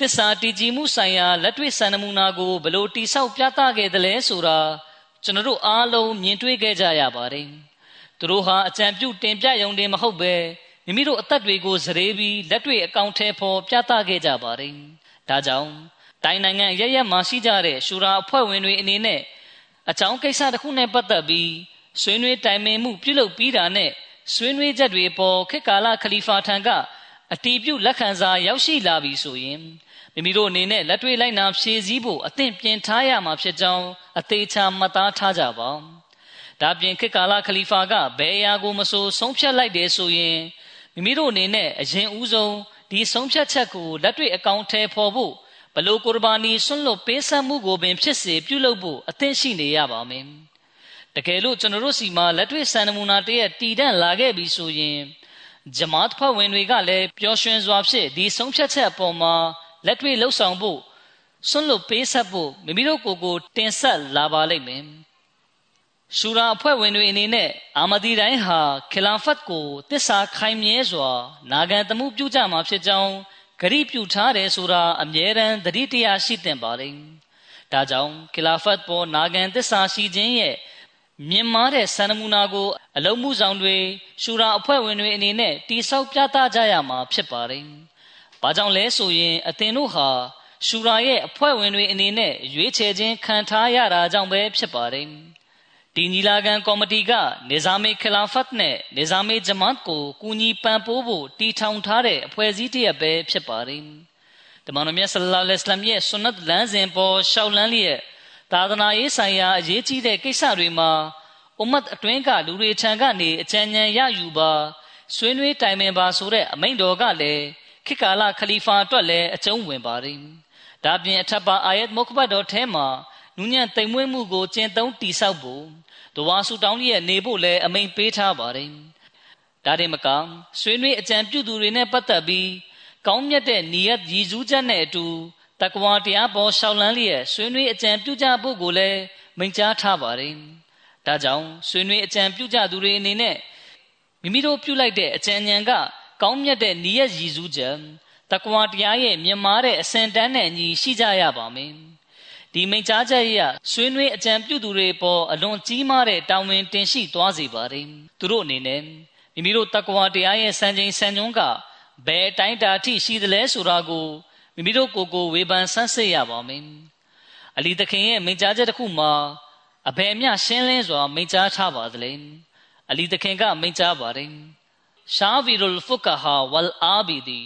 တစ္ဆာတည်ကြည်မှုဆိုင်ရာလက်တွေ့စံနမူနာကိုဘလို့တိဆောက်ပြသခဲ့တယ်လဲဆိုတာ ကျွန်တော်တို့အားလုံးမြင်တွေ့ခဲ့ကြရပါတယ်သူတို့ဟာအကြံပြုတင်ပြရုံတင်မဟုတ်ပဲမိမိတို့အသက်တွေကိုစရေပြီးလက်တွေ့အကောင့်ထဲပေါ်ပြသခဲ့ကြပါတယ်ဒါကြောင့်တိုင်းနိုင်ငံရရမှာရှိကြတဲ့ရှူရာအဖွဲ့ဝင်တွေအနေနဲ့အကြောင်းကိစ္စတစ်ခုနဲ့ပတ်သက်ပြီးဆွေးနွေးတိုင်ပင်မှုပြုလုပ်ပြီးတာနဲ့ဆွေးနွေးချက်တွေပေါ်ခေတ်ကာလခလီဖာထံကအတီးပြုတ်လက်ခံစာရောက်ရှိလာပြီဆိုရင် မိမိတို့အနေနဲ့လက်တွေ့လိုက်နာဖြည့်ဆည်းဖို့အသင့်ပြင်ထားရမှာဖြစ်ကြောင်းအသေးချာမှတ်သားထားကြပါဒါပြင်ခေတ်ကာလခလီဖာကဘယ်အရာကိုမဆိုဆုံးဖြတ်လိုက်တယ်ဆိုရင်မိမိတို့အနေနဲ့အရင်ဦးဆုံးဒီဆုံးဖြတ်ချက်ကိုလက်တွေ့အကောင့်ထဲပေါ်ဖို့ဘလို့ကုရဘာနီဆွန့်လွတ်ပေးဆက်မှုကိုပင်ဖြစ်စေပြုလုပ်ဖို့အသင့်ရှိနေရပါမယ်တကယ်လို့ကျွန်တော်တို့စီမှာလက်တွေ့စံနမူနာတည်းရဲ့တည်တံ့လာခဲ့ပြီဆိုရင်ဂျမာတ်ဖွဲ့ဝင်တွေကလည်းပျော်ရွှင်စွာဖြင့်ဒီဆုံးဖြတ်ချက်အပေါ်မှာ လက်တွေ့လှုပ်ဆောင်ဖို့ဆွန့်လွတ်ပေးဆက်ဖို့မိမိတို့ကိုယ်ကိုတင်ဆက်လာပါလိမ့်မယ်ရှူရာအဖွဲ့ဝင်တွေအနေနဲ့အာမဒီတိုင်းဟာခီလာဖတ်ကိုတစ္ဆာခိုင်မြဲစွာနာဂန်တမှုပြုကြမှာဖြစ်ကြောင်းဂရိပြုထားတယ်ဆိုတာအမြဲတမ်းသတိတရားရှိသင့်ပါတယ်။ဒါကြောင့်ခီလာဖတ်ပေါ်နာဂန်တစ္ဆာရှိခြင်းရဲ့မြင်မာတဲ့စံနမူနာကိုအလုံးမှုဆောင်တွေရှူရာအဖွဲ့ဝင်တွေအနေနဲ့တိဆောက်ပြသကြရမှာဖြစ်ပါတယ်။ ဘာကြောင့်လဲဆိုရင်အသင်တို့ဟာရှူရာရဲ့အဖွဲ့ဝင်တွေအနေနဲ့ရွေးချယ်ခြင်းခံထားရတာကြောင့်ပဲဖြစ်ပါတယ်။ဒီညီလာခံကော်မတီကနေဇာမေခလာဖတ်နဲ့နေဇာမေဂျမတ်ကိုကူညီပံ့ပိုးဖို့တီထောင်ထားတဲ့အဖွဲ့အစည်းတစ်ရပ်ပဲဖြစ်ပါတယ်။တမန်တော်မြတ်ဆလ္လာလဟ်အလัยဟိဝါစလမ်ရဲ့ဆွန်နတ်လမ်းစဉ်ပေါ်ရှောက်လန်းလျက်သာသနာရေးဆိုင်ရာအရေးကြီးတဲ့ကိစ္စတွေမှာအွမ်မတ်အတွင်းကလူတွေထံကနေအကြံဉာဏ်ရယူပါဆွေးနွေးတိုင်ပင်ပါဆိုတဲ့အမိန့်တော်ကလည်း ခေတ်ကာလခလီဖာအတွက်လည်းအကျုံးဝင်ပါတယ်။ဒါပြင်အထက်ပါအာယတ်မုခဘတ်တော်ထဲမှာနူးညံ့တိမ်မွေးမှုကိုကျင့်သုံးတိဆောက်ဖို့ဒဝါဆူတောင်းရဲ့နေဖို့လည်းအမိန့်ပေးထားပါတယ်။ဒါတင်မကဆွေးနွေးအကြံပြုသူတွေနဲ့ပတ်သက်ပြီးကောင်းမြတ်တဲ့နီယတ်ရည်စူးချက်နဲ့အတူတက္ကဝါတရားပေါ်ရှောက်လန်းလျက်ဆွေးနွေးအကြံပြုကြဖို့ကိုလည်းမိန့်ကြားထားပါတယ်။ဒါကြောင့်ဆွေးနွေးအကြံပြုကြသူတွေအနေနဲ့မိမိတို့ပြုလိုက်တဲ့အကြံဉာဏ်က ကောင်းမြတ်တဲ့နီးရရည်စူးချက်တက္ကဝါတရားရဲ့မြင်မာတဲ့အစင်တန်းနဲ့အညီရှိကြရပါမယ်။ဒီမိန့်ကြားချက်ရဆွေးနွေးအကြံပြုသူတွေပေါ်အလွန်ကြီးမားတဲ့တာဝန်တင်ရှိသွားစေပါတယ်။သူတို့အနေနဲ့မိမိတို့တက္ကဝါတရားရဲ့စံချိန်စံညွှန်းကဘယ်တိုင်းတာထိရှိသလဲဆိုတာကိုမိမိတို့ကိုယ်ကိုဝေဖန်ဆန်းစစ်ရပါမယ်။အလီသခင်ရဲ့မိန့်ကြားချက်တစ်ခုမှာအဘယ်မျှရှင်းလင်းစွာမိန့်ကြားထားပါသလဲ။အလီသခင်ကမိန့်ကြားပါတယ်။ ရှာဗီရူလ်ဖုကဟာဝလ်အာဘီဒီ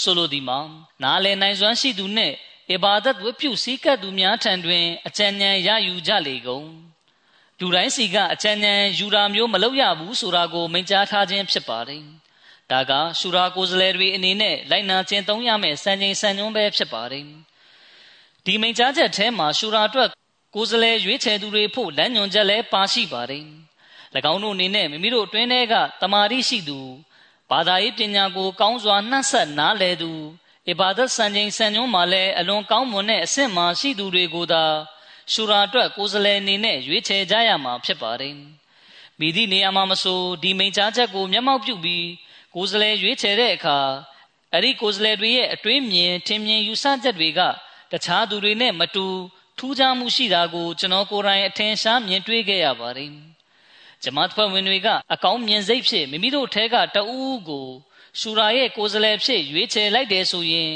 ဆိုလိုဒီမှာနားလည်နိုင်စွမ်းရှိသူနှင့်အဘာဒတ်ဝပြုစည်းကပ်သူများထံတွင်အကြံဉာဏ်ရယူကြလေကုန်။လူတိုင်းစီကအကြံဉာဏ်ယူတာမျိုးမလုပ်ရဘူးဆိုတာကိုမိန့်ကြားထားခြင်းဖြစ်ပါတယ်။ဒါကရှူရာကိုယ်စားလှယ်တွေအနေနဲ့လိုက်နာကျင့်သုံးရမယ့်စံချိန်စံညွှန်းပဲဖြစ်ပါတယ်ဒီမိန့်ကြားချက်ထဲမှာရှူရာအတွက်ကိုယ်စားလှယ်ရွေးချယ်သူတွေဖို့လမ်းညွှန်ချက်လည်းပါရှိပါတယ်၎ င်းတို့အနေနဲ့မိမိတို့အတွင်းထဲကတမာတိရှိသူဘာသာရေးပညာကိုကောင်းစွာနှံ့ဆက်နားလည်သူအဘာဒတ်စံချိန်စံညွှန်းမှာလည်းအလွန်ကောင်းမွန်တဲ့အဆင့်မှရှိသူတွေကိုသာရှူရာအတွက်ကိုယ်စားလှယ်အနေနဲ့ရွေးချယ်ကြရမှာဖြစ်ပါတယ်မိသည့်နေရာမှာမဆိုဒီမိန့်ကြားချက်ကိုမျက်မှောက်ပြုပြီးကိုယ်စားလှယ်ရွေးချယ်တဲ့အခါအဲ့ဒီကိုယ်စားလှယ်တွေရဲ့အတွေးမြင်ထင်မြင်ယူဆချက်တွေကတခြားသူတွေနဲ့မတူထူးခြားမှုရှိတာကိုကျွန်တော်ကိုယ်တိုင်အထင်ရှားမြင်တွေ့ခဲ့ရပါတယ်။ ဂျမတ်ဖွဲ့ဝင်တွေကအကောင်းမြင်စိတ်ဖြင့်မိမိတို့ထဲကတဦးကိုရှူရာရဲ့ကိုယ်စားလှယ်ဖြစ်ရွေးချယ်လိုက်တယ်ဆိုရင်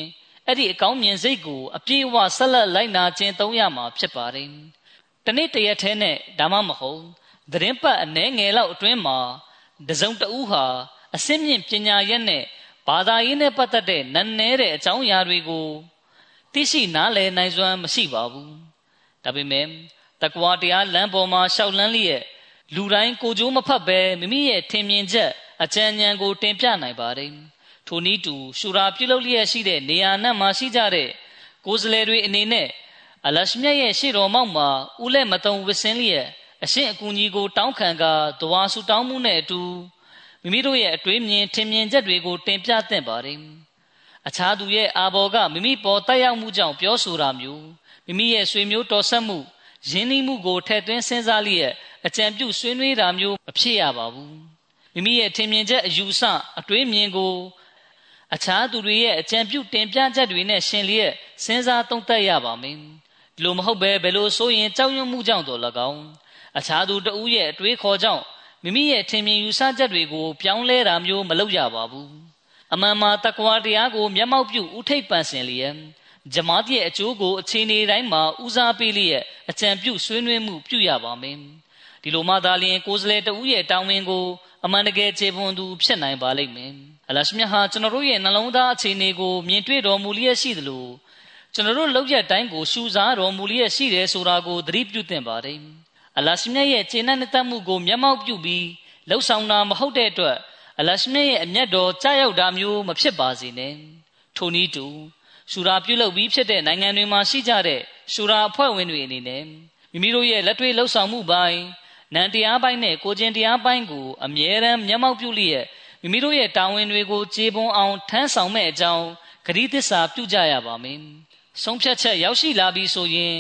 အဲ့ဒီအကောင်းမြင်စိတ်ကိုအပြည့်အဝဆက်လက်လိုက်နာခြင်းသုံးရမှာဖြစ်ပါတယ်။တနေ့တရက်ထဲနဲ့ဒါမှမဟုတ်သတင်းပတ်အနှဲငယ်လောက်အတွင်းမှာတစုံတဦးဟာအစင်းမြင့်ပညာရက်နဲ့ဘာသာရေးနဲ့ပတ်သက်တဲ့နန်းနဲတဲ့အကြောင်းအရာတွေကိုသိရှိနားလည်နိုင်စွမ်းမရှိပါဘူးဒါပေမဲ့တကွာတရားလမ်းပေါ်မှာရှောက်လန်းလျက် လူတိုင်းကိုကြိုးမဖတ်ပဲမိမိရဲ့ထင်မြင်ချက်အကြံဉာဏ်ကိုတင်ပြနိုင်ပါတယ်ထိုနည်းတူရှူရာပြုလုပ်လျက်ရှိတဲ့နေရာနတ်မှာရှိကြတဲ့ကိုယ်စလဲတွေအနေနဲ့အလရှမြတ်ရဲ့ရှေ့တော်မောက်မှာဦးလက်မတုံဝစ်စင်းလျက်အရှင်အကူကြီးကို တောင်းခံကဒဝါဆူတောင်းမှုနဲ့အတူမိမိတို့ရဲ့အတွေးမြင်ထင်မြင်ချက်တွေကိုတင်ပြသင့်ပါတယ်။အခြားသူရဲ့အာဘော်ကမိမိပေါ်တက်ရောက်မှုကြောင့်ပြောဆိုတာမျိုးမိမိရဲ့ဆွေမျိုးတော်ဆက်မှု ရင်းနှီးမှုကိုထည့်သွင်းစဉ်းစားလျက်အကြံပြုဆွေးနွေးတာမျိုးမဖြစ်ရပါဘူး။မိမိရဲ့ထင်မြင်ချက်အယူဆအတွေးမြင်ကိုအခြားသူတွေရဲ့အကြံပြုတင်ပြချက်တွေနဲ့ရှင်လျက်စဉ်းစားသုံးသပ်ရပါမယ်။ဒီလိုမဟုတ်ဘဲဘယ်လိုဆိုရင်ကြောက်ရွံ့မှုကြောင့်တော်၎င်းအခြားသူတဦးရဲ့အတွေးခေါ်ကြောင့်မိမိရဲ့ထင်မြင်ယူဆချက်တွေကိုပြောင်းလဲတာမျိုးမလုပ်ရပါဘူးအမှန်မှာတကွာတရားကိုမျက်မှောက်ပြုဥထိပ်ပန်ဆင်လျက် ဂျမားရဲ့အကျိုးကိုအခြေအနေတိုင်းမှာဦးစားပေးလျက်အကြံပြုဆွေးနွေးမှုပြုရပါမယ်ဒီလိုမှသာလျှင်ကိုယ်စားလှယ်တဦးရဲ့တာဝန်ကိုအမှန်တကယ်ခြေပွန်သူဖြစ်နိုင်ပါလိမ့်မယ်အလရှမြတ်ဟာကျွန်တော်တို့ရဲ့နှလုံးသားအခြေအနေကိုမြင်တွေ့တော်မူလျက်ရှိသလိုကျွန်တော်တို့လောက်ရတိုင်းကိုရှူစားတော်မူလျက်ရှိတယ်ဆိုတာကိုသတိပြုသင့်ပါတယ်အလရှမြတ်ရဲ့ခြေနှံ့နှက်မှုကိုမျက်မှောက်ပြုပြီးလှုပ်ဆောင်တာမဟုတ်တဲ့အတွက်အလရှမြတ်ရဲ့အမျက်တော်ကြားရောက်တာမျိုးမဖြစ်ပါစေနဲ့ထိုနည်းတူ ရှူရာပြုလုပ်ပြီးဖြစ်တဲ့နိုင်ငံတွေမှာရှိကြတဲ့ရှူရာအဖွဲ့ဝင်တွေအနေနဲ့မိမိတို့ရဲ့လက်တွေ့လှုပ်ဆောင်မှုပိုင်းနံတရားပိုင်းနဲ့ကိုကျင်တရားပိုင်းကိုအမြဲတမ်းမျက်မှောက်ပြုလျက်မိမိတို့ရဲ့တာဝန်တွေကိုခြေပွန်အောင်ထမ်းဆောင်မဲ့အကြောင်းဂရိသစ္စာပြုကြရပါမယ်။ဆုံးဖြတ်ချက်ရောက်ရှိလာပြီဆိုရင်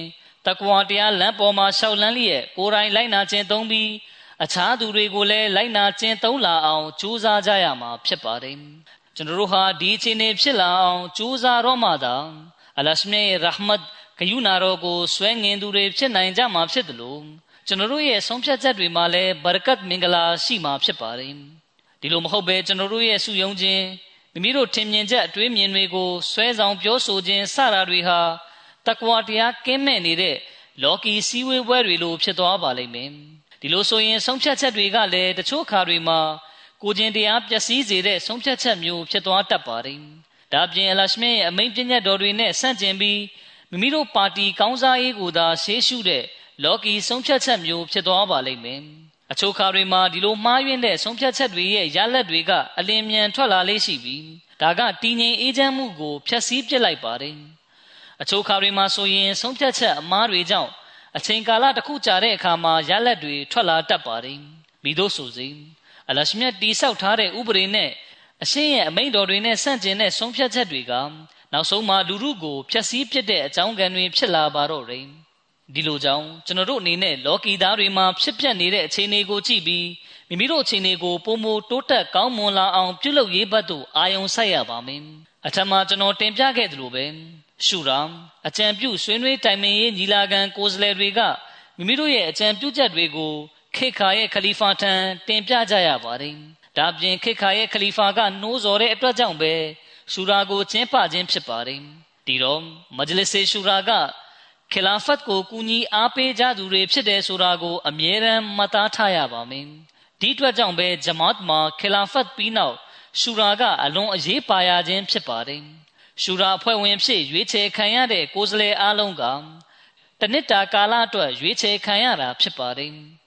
တကွာတရားလမ်းပေါ်မှာရှောက်လန်းလျက်ကိုယ်တိုင်လိုက်နာခြင်းသုံးပြီးအခြားသူတွေကိုလည်းလိုက်နာခြင်းသုံးလာအောင်ကြိုးစားကြရမှာဖြစ်ပါတယ်။ ကျွန်တော်တို့ဟာဒီအခြေအနေဖြစ်လာအောင်ကြိုးစားတော့မှသာအလရှမေရဟမတ်ဂယုနာတော်ကိုဆွဲငင်သူတွေဖြစ်နိုင်ကြမှာဖြစ်တယ်လို့ကျွန်တော်တို့ရဲ့ဆုံးဖြတ်ချက်တွေမှာလည်းဘာရကတ်မင်္ဂလာရှိမှာဖြစ်ပါတယ်ဒီလိုမဟုတ်ပဲကျွန်တော်တို့ရဲ့စုယုံခြင်းမိမိတို့ထင်မြင်ချက်အတွေးမြင်တွေကိုဆွဲဆောင်ပြောဆိုခြင်းစတာတွေဟာတကွာတရားကင်းမဲ့နေတဲ့လော်ကီစည်းဝေးပွဲတွေလိုဖြစ်သွားပါလိမ့်မယ်ဒီလိုဆိုရင်ဆုံးဖြတ်ချက်တွေကလည်းတချို့ခါတွေမှာ ကိုကျင်တရားပျက်စီးစေတဲ့ဆုံးဖြတ်ချက်မျိုးဖြစ်သွားတတ်ပါတယ်ဒါပြင်အလရှမင်းရဲ့အမိန့်ပြညတ်တော်တွေနဲ့ဆန့်ကျင်ပြီးမိမိတို့ပါတီကောင်းစားရေးကိုသာရှေးရှုတဲ့လော်ကီဆုံးဖြတ်ချက်မျိုးဖြစ်သွားပါလိမ့်မယ်အချို့ခါတွေမှာဒီလိုမှားယွင်းတဲ့ဆုံးဖြတ်ချက်တွေရဲ့ရလဒ်တွေကအလင်းမြန်ထွက်လာလေးရှိပြီးဒါကတည်ငြိမ်အေးချမ်းမှုကိုဖျက်ဆီးပစ်လိုက်ပါတယ်အချို့ခါတွေမှာဆိုရင်ဆုံးဖြတ်ချက်အမှားတွေကြောင့်အချိန်ကာလတစ်ခုကြာတဲ့အခါမှာရလဒ်တွေထွက်လာတတ်ပါတယ်မိတို့ဆိုစီ အလရှမြတ်တိဆောက်ထားတဲ့ဥပဒေနဲ့အရှင်းရဲ့အမိန့်တော်တွေနဲ့ဆန့်ကျင်တဲ့ဆုံးဖြတ်ချက်တွေကနောက်ဆုံးမှာလူမှုကိုဖျက်ဆီးပစ်တဲ့အကြောင်းကံတွေဖြစ်လာပါတော့တယ်ဒီလိုကြောင့်ကျွန်တော်တို့အနေနဲ့လောကီသားတွေမှာဖြစ်ပျက်နေတဲ့အခြေအနေကိုကြည့်ပြီးမိမိတို့အခြေအနေကိုပုံမတိုးတက်ကောင်းမွန်လာအောင်ပြုလုပ်ရေးဘက်သို့အာရုံစိုက်ရပါမယ်။အထက်မှာကျွန်တော်တင်ပြခဲ့သလိုပဲရှုရာအကြံပြုဆွေးနွေးတိုင်ပင်ရေးညီလာခံကိုယ်စားလှယ်တွေကမိမိတို့ရဲ့အကြံပြုချက်တွေကို ခေခါရဲ့ခလီဖာထံတင်ပြကြရပါတယ်။ဒါပြင်ခေခါရဲ့ခလီဖာကနှိုးဆော်တဲ့အတွက်ကြောင့်ပဲရှူရာကိုကျင်းပခြင်းဖြစ်ပါတယ်။ဒီတော့မဂျလစ်ရှူရာကခလာဖတ်ကိုကူညီအားပေးကြသူတွေဖြစ်တယ်ဆိုတာကိုအမြဲတမ်းမှတ်သားထားရပါမယ်။ဒီအတွက်ကြောင့်ပဲဂျမတ်မှာခလာဖတ်ပြီးနောက်ရှူရာကအလွန်အရေးပါရခြင်းဖြစ်ပါတယ်။ရှူရာအဖွဲ့ဝင်ဖြစ်ရွေးချယ်ခံရတဲ့ကိုယ်စားလှယ်အားလုံးကတနစ်တာကာလအတွက်ရွေးချယ်ခံရတာဖြစ်ပါတယ်။၎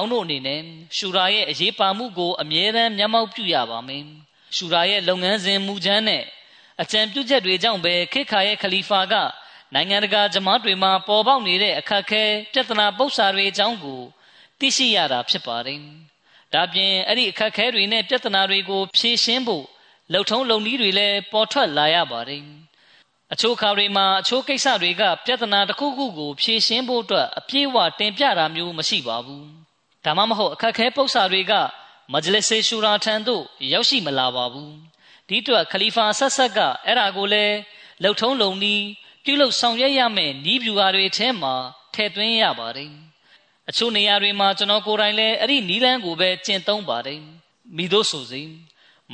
င်းတို့အနေနဲ့ရှူရာရဲ့အရေးပါမှုကိုအမြဲတမ်းမျက်မှောက်ပြုရပါမယ်။ရှူရာရဲ့လုပ်ငန်းစဉ်မူချမ်းနဲ့အကြံပြုချက်တွေကြောင့်ပဲခေခါရဲ့ခလီဖာကနိုင်ငံတကာဂျမတ်တွေမှာပေါ်ပေါက်နေတဲ့အခက်အခဲပြဿနာပု္ပ္ပစာတွေအကြောင်းကိုသိရှိရတာဖြစ်ပါတယ်။ဒါပြင်အဲ့ဒီအခက်အခဲတွေနဲ့ပြဿနာတွေကိုဖြေရှင်းဖို့လှုပ်ထုံးလုံနည်းတွေလည်းပေါ်ထွက်လာရပါတယ်။ အချို့ခါတွေမှာအချို့ကိစ္စတွေကပြဿနာတစ်ခုခုကိုဖြေရှင်းဖို့အတွက်အပြည့်အဝတင်ပြတာမျိုးမရှိပါဘူး။ဒါမှမဟုတ်အခက်အခဲပု္ပ္ပစာတွေကမဂျလစ်ဆေရှူရာထံသို့ရောက်ရှိမလာပါဘူး။ဒီအတွက်ခလီဖာဆက်ဆက်ကအဲ့ဒါကိုလည်းလှုပ်ထုံးလုံနည်းပြုလုပ်ဆောင်ရွက်ရမယ့်ဤဗျူဟာတွေထဲမှာထည့်သွင်းရပါတယ်။အချို့နေရာတွေမှာကျွန်တော်ကိုယ်တိုင်လည်းအဲ့ဒီနီလန်းကိုပဲကျင့်သုံးပါတယ်။မိတို့ဆိုစီ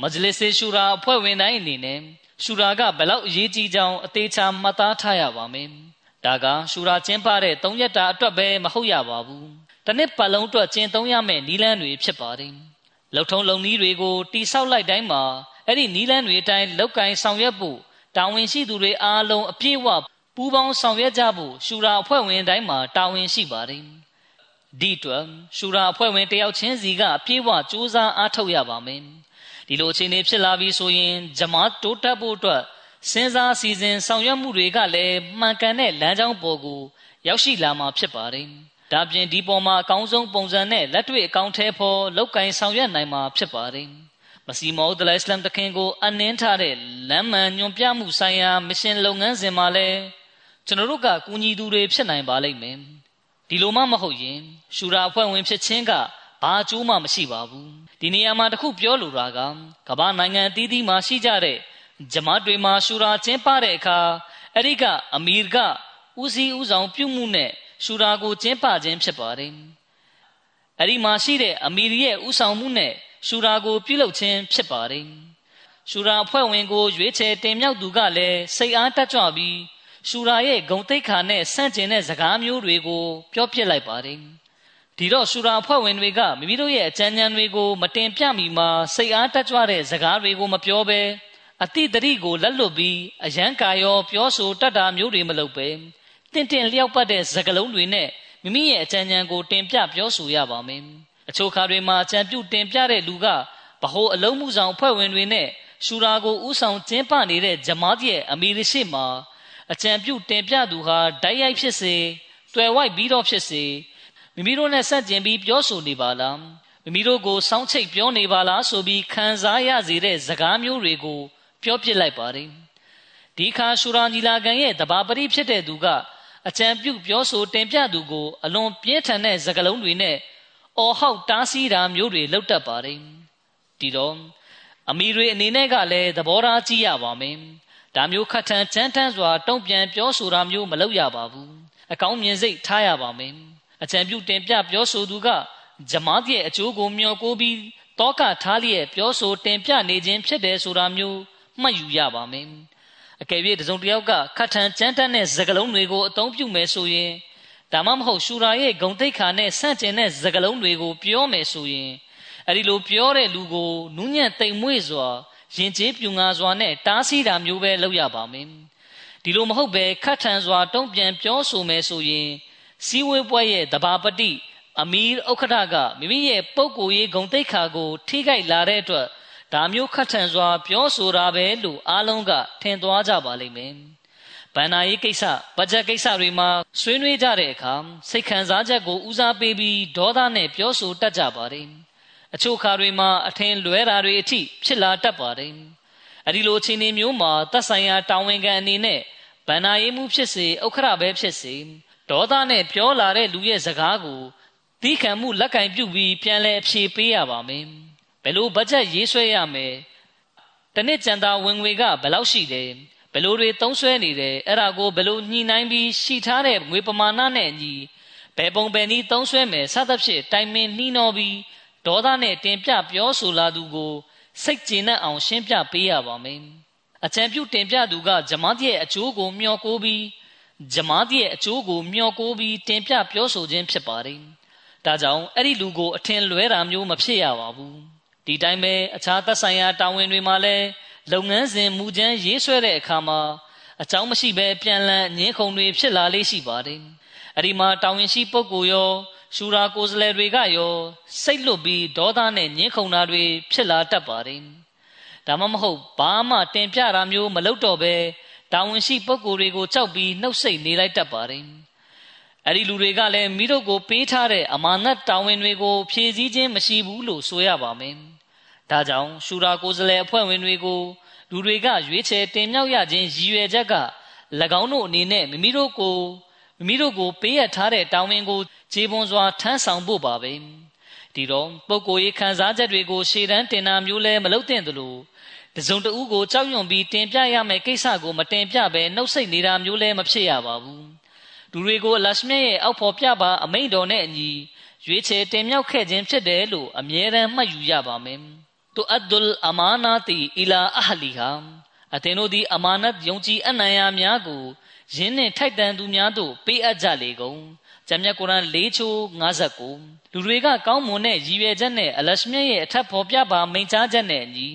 မဂျလစ်ရှူရာအဖွဲ့ဝင်တိုင်းအနေနဲ့ ရှူရာကဘလောက်အရေးကြီးကြောင်းအသေးချာမှတ်သားထားရပါမယ်။ဒါကရှူရာကျင်းပတဲ့၃ရက်တာအတွက်ပဲမဟုတ်ရပါဘူး။တစ်နှစ်ပတ်လုံးအတွက်ကျင့်သုံးရမယ့်နီလန်းတွေဖြစ်ပါတယ်။လုံထုံလုံနည်းတွေကိုတိဆောက်လိုက်တိုင်းမှာအဲ့ဒီနီလန်းတွေအတိုင်းလောက်ကင်ဆောင်ရွက်ဖို့တာဝန်ရှိသူတွေအားလုံးအပြည့်အဝပူးပေါင်းဆောင်ရွက်ကြဖို့ရှူရာအဖွဲ့ဝင်တိုင်းမှာတာဝန်ရှိပါတယ်။ဒီအတွက်ရှူရာအဖွဲ့ဝင်တယောက်ချင်းစီကအပြည့်အဝစူးစမ်းအားထုတ်ရပါမယ်။ ဒီလိုအခြေအနေဖြစ်လာပြီဆိုရင်ဂျမတ်တိုးတက်ဖို့အတွက်စဉ်းစားစီစဉ်ဆောင်ရွက်မှုတွေကလည်းမှန်ကန်တဲ့လမ်းကြောင်းပေါ်ကိုရောက်ရှိလာမှာဖြစ်ပါတယ်။ဒါပြင်ဒီပေါ်မှာအကောင်းဆုံးပုံစံနဲ့လက်တွေ့အကောင့်ထဲပေါ်လောက်ကင်ဆောင်ရွက်နိုင်မှာဖြစ်ပါတယ်။မစီမောဒလအစ္စလမ်တခင်ကိုအနှင်းထားတဲ့လမ်းမှန်ညွန်ပြမှုဆိုင်ရာမရှင်လုပ်ငန်းစဉ်မှာလည်းကျွန်တော်တို့ကကူညီသူတွေဖြစ်နိုင်ပါလိမ့်မယ်ဒီလိုမှမဟုတ်ရင်ရှူရာအဖွဲ့ဝင်ဖြစ်ခြင်းကဘာအကျိုးမှမရှိပါဘူး ဒီနေရာမှာတခုပြောလိုတာကကမ္ဘာနိုင်ငံအသီးသီးမှာရှိကြတဲ့ဂျမတ်တွေမှာရှူရာကျင်းပတဲ့အခါအဲ့ဒီကအမီရကဦးစီးဦးဆောင်ပြုမှုနဲ့ရှူရာကိုကျင်းပခြင်းဖြစ်ပါတယ်အဲ့ဒီမှာရှိတဲ့အမီရရဲ့ဦးဆောင်မှုနဲ့ရှူရာကိုပြုလုပ်ခြင်းဖြစ်ပါတယ်။ရှူရာအဖွဲ့ဝင်ကိုရွေးချယ်တင်မြှောက်သူကလည်းစိတ်အားတက်ကြွပြီးရှူရာရဲ့ဂုံတိတ်ခါနဲ့ဆန့်ကျင်တဲ့စကားမျိုးတွေကိုပြောပြလိုက်ပါတယ်။ ဒဒီတော့ရှူရာအဖွဲ့ဝင်တွေကမိမိတို့ရဲ့အကြံဉာဏ်တွေကိုမတင်ပြမီမှာစိတ်အားတက်ကြွတဲ့စကားတွေကိုမပြောဘဲအတိတရိကိုလက်လွတ်ပြီးအယံကာရောပြောဆိုတတ်တာမျိုးတွေမလုပ်ပဲတင့်တင့်လျောက်ပတ်တဲ့စကားလုံးတွေနဲ့မိမိရဲ့အကြံဉာဏ်ကိုတင်ပြပြောဆိုရပါမယ်အချို့ခါတွေမှာအကြံပြုတင်ပြတဲ့လူကဗဟိုအလုံးမှုဆောင်အဖွဲ့ဝင်တွေနဲ့ရှူရာကိုဥဆောင်ကျင်းပနေတဲ့ဂျမားရဲ့အမီရရှိမှာအကြံပြုတင်ပြသူဟာဓာတ်ရိုက်ဖြစ်စေတွေ့ဝိုက်ပြီးတော့ဖြစ်စေ မိမိတို့နဲ့ဆက်ကျင်ပြီးပြောဆိုနေပါလားမိမိတို့ကိုစောင်းချိတ်ပြောနေပါလားဆိုပြီးခံစားရစေတဲ့စကားမျိုးတွေကိုပြောပြလိုက်ပါတယ်ဒီခါရှူရာညီလာခံရဲ့တဘာပရိဖြစ်တဲ့သူကအကြံပြုပြောဆိုတင်ပြသူကိုအလွန်ပြင်းထန်တဲ့စကားလုံးတွေနဲ့အော်ဟောက်တားဆီးတာမျိုးတွေလုပ်တတ်ပါတယ်ဒီတော့အမီတွေအနေနဲ့ကလည်းသဘောထားကြည့်ရပါမယ်ဒါမျိုးခတ်ထန်ကြမ်းတမ်းစွာတုံ့ပြန်ပြောဆိုတာမျိုးမလုပ်ရပါဘူးအကောင်းမြင်စိတ်ထားရပါမယ် အကြံပြုတင်ပြပြောဆိုသူကဂျမားရဲ့အကျိုးကိုမျှော်ကိုပြီးတောကထားလျက်ပြောဆိုတင်ပြနေခြင်းဖြစ်တယ်ဆိုတာမျိုးမှတ်ယူရပါမယ်အကယ်၍တစုံတစ်ယောက်ကခတ်ထန်ကြမ်းတမ်းတဲ့စကားလုံးတွေကိုအသုံးပြုမယ်ဆိုရင်ဒါမှမဟုတ်ရှူရာရဲ့ဂုံတိတ်ခါနဲ့ဆန့်ကျင်တဲ့စကားလုံးတွေကိုပြောမယ်ဆိုရင်အဲ့ဒီလိုပြောတဲ့လူကိုနူးညံ့တိမ်မွေ့စွာရင်ကျေးပြူငါစွာနဲ့တားဆီးတာမျိုးပဲလုပ်ရပါမယ်ဒီလိုမဟုတ်ပဲခတ်ထန်စွာတုံ့ပြန်ပြောဆိုမယ်ဆိုရင် စီဝေးပွဲရဲ့တဘာပတိအမီးဥက္ကဋ္ဌကမိမိရဲ့ပုဂ္ဂိုလ်ရေးဂုံတိတ်ခါကို ထိခိုက်လာတဲ့အတွက်ဒါမျိုးခတ်ထန်စွာ ပြောဆိုတာပဲလို့အားလုံးကထင်သွားကြပါလိမ့်မယ်။ဗန္နာရေးကိစ္စဘတ်ဂျက်ကိစ္စတွေမှာဆွေးနွေးကြတဲ့အခါစိတ်ခံစားချက်ကိုဦးစားပေးပြီးဒေါသနဲ့ပြောဆိုတတ်ကြပါတယ်။အချို့ခါတွေမှာအထင်လွဲတာတွေအထိဖြစ်လာတတ်ပါတယ်။အဲဒီလိုအခြေအနေမျိုးမှာသက်ဆိုင်ရာတာဝန်ခံအနေနဲ့ဗန္နာရေးမှုဖြစ်စေဥက္ခရပဲဖြစ်စေ ဒေါသနဲ့ပြောလာတဲ့လူရဲ့စကားကိုသီးခံမှုလက်ကင်ပြုပြီးပြန်လဲအဖြေပေးရပါမယ်ဘယ်လိုဘတ်ဂျက်ရေးဆွဲရမယ်တနစ်ကြံသာဝင်ငွေကဘယ်လောက်ရှိတယ်ဘယ်လိုတွေသုံးဆွဲနေတယ်အဲ့ဒါကိုဘယ်လိုညှိနှိုင်းပြီးရှိထားတဲ့ငွေပမာဏနဲ့ညီဘယ်ပုံဘယ်နည်းသုံးဆွဲမယ်စသဖြင့်တိုင်ပင်နှီးနှောပြီးဒေါသနဲ့တင်ပြပြောဆိုလာသူကိုစိတ်ကျေနပ်အောင်ရှင်းပြပေးရပါမယ်အကြံပြုတင်ပြသူကဂျမားရဲ့အကျိုးကိုမျှော်ကိုပြီး ဂျမားရဲ့အကျိုးကိုမျှော်ကိုပြီးတင်ပြပြောဆိုခြင်းဖြစ်ပါတယ်ဒါကြောင့်အဲ့ဒီလူကိုအထင်လွဲတာမျိုးမဖြစ်ရပါဘူးဒီတိုင်းပဲအခြားသက်ဆိုင်ရာတာဝန်တွေမှာလည်းလုပ်ငန်းစဉ်မူကြမ်းရေးဆွဲတဲ့အခါမှာအကြောင်းမရှိဘဲပြန်လည်ညှင်းခုန်တွေဖြစ်လာလေးရှိပါတယ်အဲ့ဒီမှာတာဝန်ရှိပုဂ္ဂိုလ်ရောရှူရာကိုယ်စားလှယ်တွေကရောစိတ်လွတ်ပြီးဒေါသနဲ့ညှင်းခုန်တာတွေဖြစ်လာတတ်ပါတယ်ဒါမှမဟုတ်ဘာမှတင်ပြတာမျိုးမလုပ်တော့ဘဲ တာဝန်ရှိပုဂ္ဂိုလ်တွေကိုကြောက်ပြီးနှုတ်ဆက်နေလိုက်တတ်ပါတယ်အဲ့ဒီလူတွေကလည်းမိတို့ကိုပေးထားတဲ့အမာနတ်တာဝန်တွေကိုဖြည့်ဆည်းခြင်းမရှိဘူးလို့ဆိုရပါမယ်ဒါကြောင့်ရှူရာကိုယ်စားလှယ်အဖွဲ့ဝင်တွေကိုလူတွေကရွေးချယ်တင်မြှောက်ရခြင်းရည်ရွယ်ချက်က၎င်းတို့အနေနဲ့မိမိတို့ကိုမိမိတို့ကိုပေးရထားတဲ့တာဝန်ကိုခြေပွန်စွာထမ်းဆောင်ဖို့ပါပဲဒီတော့ပုဂ္ဂိုလ်ရေးခံစားချက်တွေကိုရှေ့တန်းတင်တာမျိုးလဲမလုပ်သင့်သလို တစုံတဦးကိုကြောက်ရွံ့ပြီးတင်ပြရမယ့်ကိစ္စကိုမတင်ပြဘဲနှုတ်ဆက်နေတာမျိုးလဲမဖြစ်ရပါဘူးလူတွေကိုအလရှမြတ်ရဲ့အောက်ဖော်ပြပါအမိန့်တော်နဲ့အညီရွေးချယ်တင်မြှောက်ခဲ့ခြင်းဖြစ်တယ်လို့အမြဲတမ်းမှတ်ယူရပါမယ်တူအဒ်ဒุลအမာနာတီအီလာအဟလီဟာအသင်တို့သည်အမာနတ်ယုံကြည်အနံ့ရာများကိုယင်းနှင့်ထိုက်တန်သူများတို့ပေးအပ်ကြလေကုန်ဂျမ်းမြတ်ကုရ်အန်၄ချိုး59လူတွေကကောင်းမွန်တဲ့ရည်ရွယ်ချက်နဲ့အလရှမြတ်ရဲ့အထက်ဖော်ပြပါမိန့်ကြားချက်နဲ့အညီ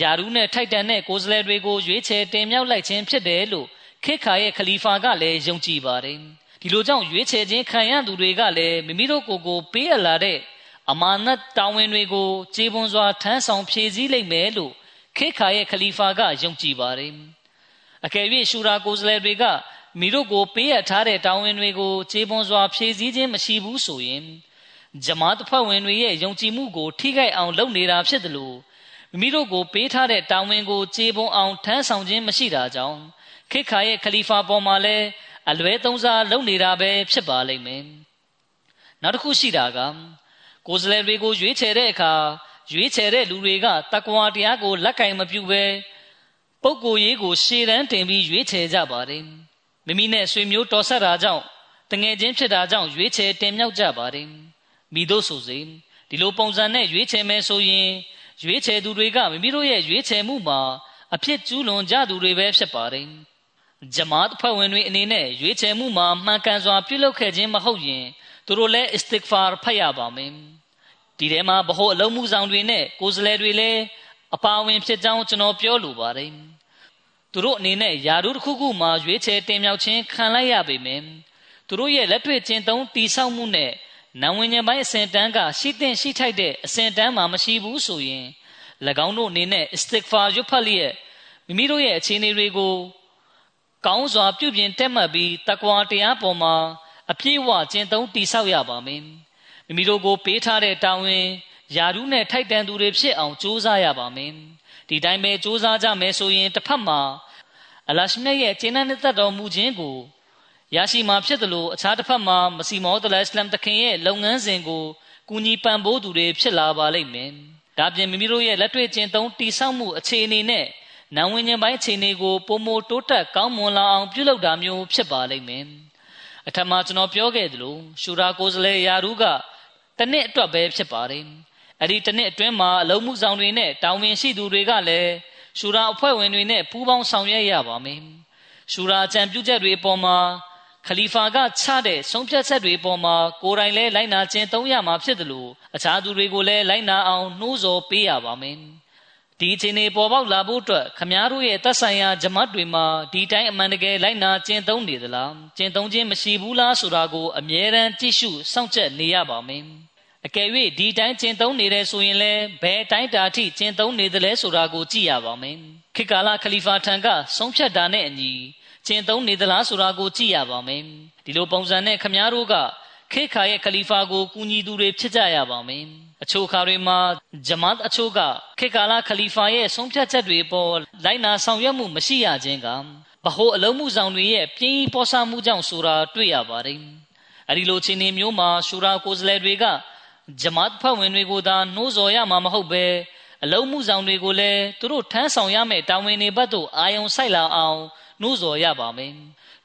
ယာရူးနဲ့ထိုက်တန်တဲ့ကိုယ်စားလှယ်တွေကိုရွေးချယ်တင်မြှောက်လိုက်ခြင်းဖြစ်တယ်လို့ခေခါရဲ့ခလီဖာကလည်းယုံကြည်ပါတယ်ဒီလိုကြောင့်ရွေးချယ်ခြင်းခံရသူတွေကလည်းမိမိတို့ကိုယ်ကိုပေးအပ်လာတဲ့အမာနတ်တာဝန်တွေကိုခြေပွန်စွာထမ်းဆောင်ဖြည့်ဆည်းလိုက်မယ်လို့ခေခါရဲ့ခလီဖာကယုံကြည်ပါတယ်အကယ်၍ရှူရာကိုယ်စားလှယ်တွေကမိတို့ကိုပေးအပ်ထားတဲ့တာဝန်တွေကိုခြေပွန်စွာဖြည့်ဆည်းခြင်းမရှိဘူးဆိုရင်ဂျမားတဖွဲ့ဝင်တွေရဲ့ယုံကြည်မှုကိုထိခိုက်အောင်လုပ်နေတာဖြစ်တယ်လို့ မိမိတို့ကိုပေးထားတဲ့တာဝန်ကိုခြေပွန်အောင်ထမ်းဆောင်ခြင်းမရှိတာကြောင့်ခေခါရဲ့ခလီဖာပေါ်မှာလည်းအလွဲသုံးစားလုပ်နေတာပဲဖြစ်ပါလိမ့်မယ်နောက်တစ်ခုရှိတာကကိုယ်စားလှယ်တွေကိုရွေးချယ်တဲ့အခါရွေးချယ်တဲ့လူတွေကတကွာတရားကိုလက်ကင်မပြုဘဲပုဂ္ဂိုလ်ရေးကိုရှေ့တန်းတင်ပြီးရွေးချယ်ကြပါတယ်မိမိနဲ့ဆွေမျိုးတော်ဆက်တာကြောင့်တငယ်ချင်းဖြစ်တာကြောင့်ရွေးချယ်တင်မြှောက်ကြပါတယ်မိတို့ဆိုစေဒီလိုပုံစံနဲ့ရွေးချယ်မယ်ဆိုရင် ရွေးချယ်သူတွေကမိမိတို့ရဲ့ရွေးချယ်မှုမှာအဖြစ်ကျူးလွန်ကြသူတွေပဲဖြစ်ပါတယ်ဂျမားအဖွဲ့ဝင်တွေအနေနဲ့ရွေးချယ်မှုမှာမှန်ကန်စွာပြုလုပ်ခဲ့ခြင်းမဟုတ်ရင်သူတို့လည်း istighfar ဖတ်ရပါမယ်ဒီထဲမှာဘ ਹੁ အလုံးမှုဆောင်တွေနဲ့ကိုယ်စလဲတွေလည်းအပါဝင်ဖြစ်ကြောင်းကျွန်တော်ပြောလိုပါတယ်သူတို့အနေနဲ့ယာရုတစ်ခုခုမှာရွေးချယ်တင်မြှောက်ခြင်းခံလိုက်ရပေမယ့်သူတို့ရဲ့လက်တွေ့ကျင့်သုံးတိဆောက်မှုနဲ့ နံဝင်ခြင်းပိုင်းအစဉ်တန်းကရှိတဲ့ရှိထိုက်တဲ့အစဉ်တန်းမှာမရှိဘူးဆိုရင်၎င်းတို့အနေနဲ့ istighfar ရွတ်ဖတ်လျက်မိမိတို့ရဲ့အခြေအနေတွေကိုကောင်းစွာပြုပြင်တက်မှတ်ပြီးတကွာတရားပေါ်မှာအပြည့်အဝကျင့်သုံးတိဆောက်ရပါမယ်မိမိတို့ကိုပေးထားတဲ့တာဝန်ယာရုနဲ့ထိုက်တန်သူတွေဖြစ်အောင်ကြိုးစားရပါမယ်ဒီတိုင်းပဲကြိုးစားကြမယ်ဆိုရင်တစ်ဖက်မှာအလရှမြတ်ရဲ့ကျင့်တဲ့သက်တော်မူခြင်းကို ရရှိမှာဖြစ်တယ်လို့အခြားတစ်ဖက်မှာမစီမောဒလအစ္စလမ်တခင်ရဲ့လုပ်ငန်းစဉ်ကိုကူညီပံ့ပိုးသူတွေဖြစ်လာပါလိမ့်မယ်ဒါပြင်မိမိတို့ရဲ့လက်တွေ့ကျင့်သုံးတိဆောက်မှုအခြေအနေနဲ့နံဝင်ခြင်းပိုင်းအခြေအနေကိုပုံမတိုးတက်ကောင်းမွန်လာအောင်ပြုလုပ်တာမျိုးဖြစ်ပါလိမ့်မယ်အထက်မှာကျွန်တော်ပြောခဲ့သလိုရှူရာကိုယ်စလဲယာရူးကတနစ်အတွက်ပဲဖြစ်ပါတယ်အဲ့ဒီတနစ်အတွင်းမှာအလုံးမှုဆောင်တွေနဲ့တောင်းဝင်ရှိသူတွေကလည်းရှူရာအဖွဲ့ဝင်တွေနဲ့ပူးပေါင်းဆောင်ရွက်ရပါမယ်ရှူရာအကြံပြုချက်တွေအပေါ်မှာ ခလီဖာကချတဲ့ဆုံးဖြတ်ချက်တွေပေါ်မှာကိုယ်တိုင်လည်းလိုက်နာခြင်းသုံးရမှာဖြစ်တယ်လို့အခြားသူတွေကိုလည်းလိုက်နာအောင်နှိုးဆော်ပေးရပါမယ်ဒီအချိန်တွေပေါ်ပေါက်လာဖို့အတွက်ခမားတို့ရဲ့သက်ဆိုင်ရာဂျမတ်တွေမှာဒီတိုင်းအမှန်တကယ်လိုက်နာကျင့်သုံးနေသလားကျင့်သုံးခြင်းမရှိဘူးလားဆိုတာကိုအမြဲတမ်းကြည့်ရှုစောင့်ကြပ်နေရပါမယ်အကယ်၍ဒီတိုင်းကျင့်သုံးနေတယ်ဆိုရင်လည်းဘယ်တိုင်းတာထိကျင့်သုံးနေသလဲဆိုတာကိုကြည့်ရပါမယ်ခေတ်ကာလခလီဖာထံကဆုံးဖြတ်တာနဲ့အညီ ကျင့်သုံးနေသလားဆိုတာကိုကြည့်ရပါမယ်ဒီလိုပုံစံနဲ့ခမားတို့ကခေခါရဲ့ခလီဖာကိုကူညီသူတွေဖြစ်ကြရပါမယ်အချို့ခါတွေမှာဂျမတ်အချို့ကခေကာလာခလီဖာရဲ့ဆုံးဖြတ်ချက်တွေပေါ်လိုက်နာဆောင်ရွက်မှုမရှိရခြင်းကဘ ਹੁ အလုံးမှုဆောင်တွေရဲ့ပြင်းပေါ်ဆမှုကြောင့်ဆိုတာတွေ့ရပါတယ်အဲဒီလိုခြေနေမျိုးမှာရှူရာကိုယ်စားလှယ်တွေကဂျမတ်ဖွဲ့ဝင်တွေကိုသာနှိုးဆော်ရမှာမဟုတ်ပဲအလုံးမှုဆောင်တွေကိုလည်းသူတို့ထမ်းဆောင်ရမယ့်တာဝန်တွေဘက်သို့အာယုံဆိုင်လာအောင် နှိုးဆော်ရပါမယ်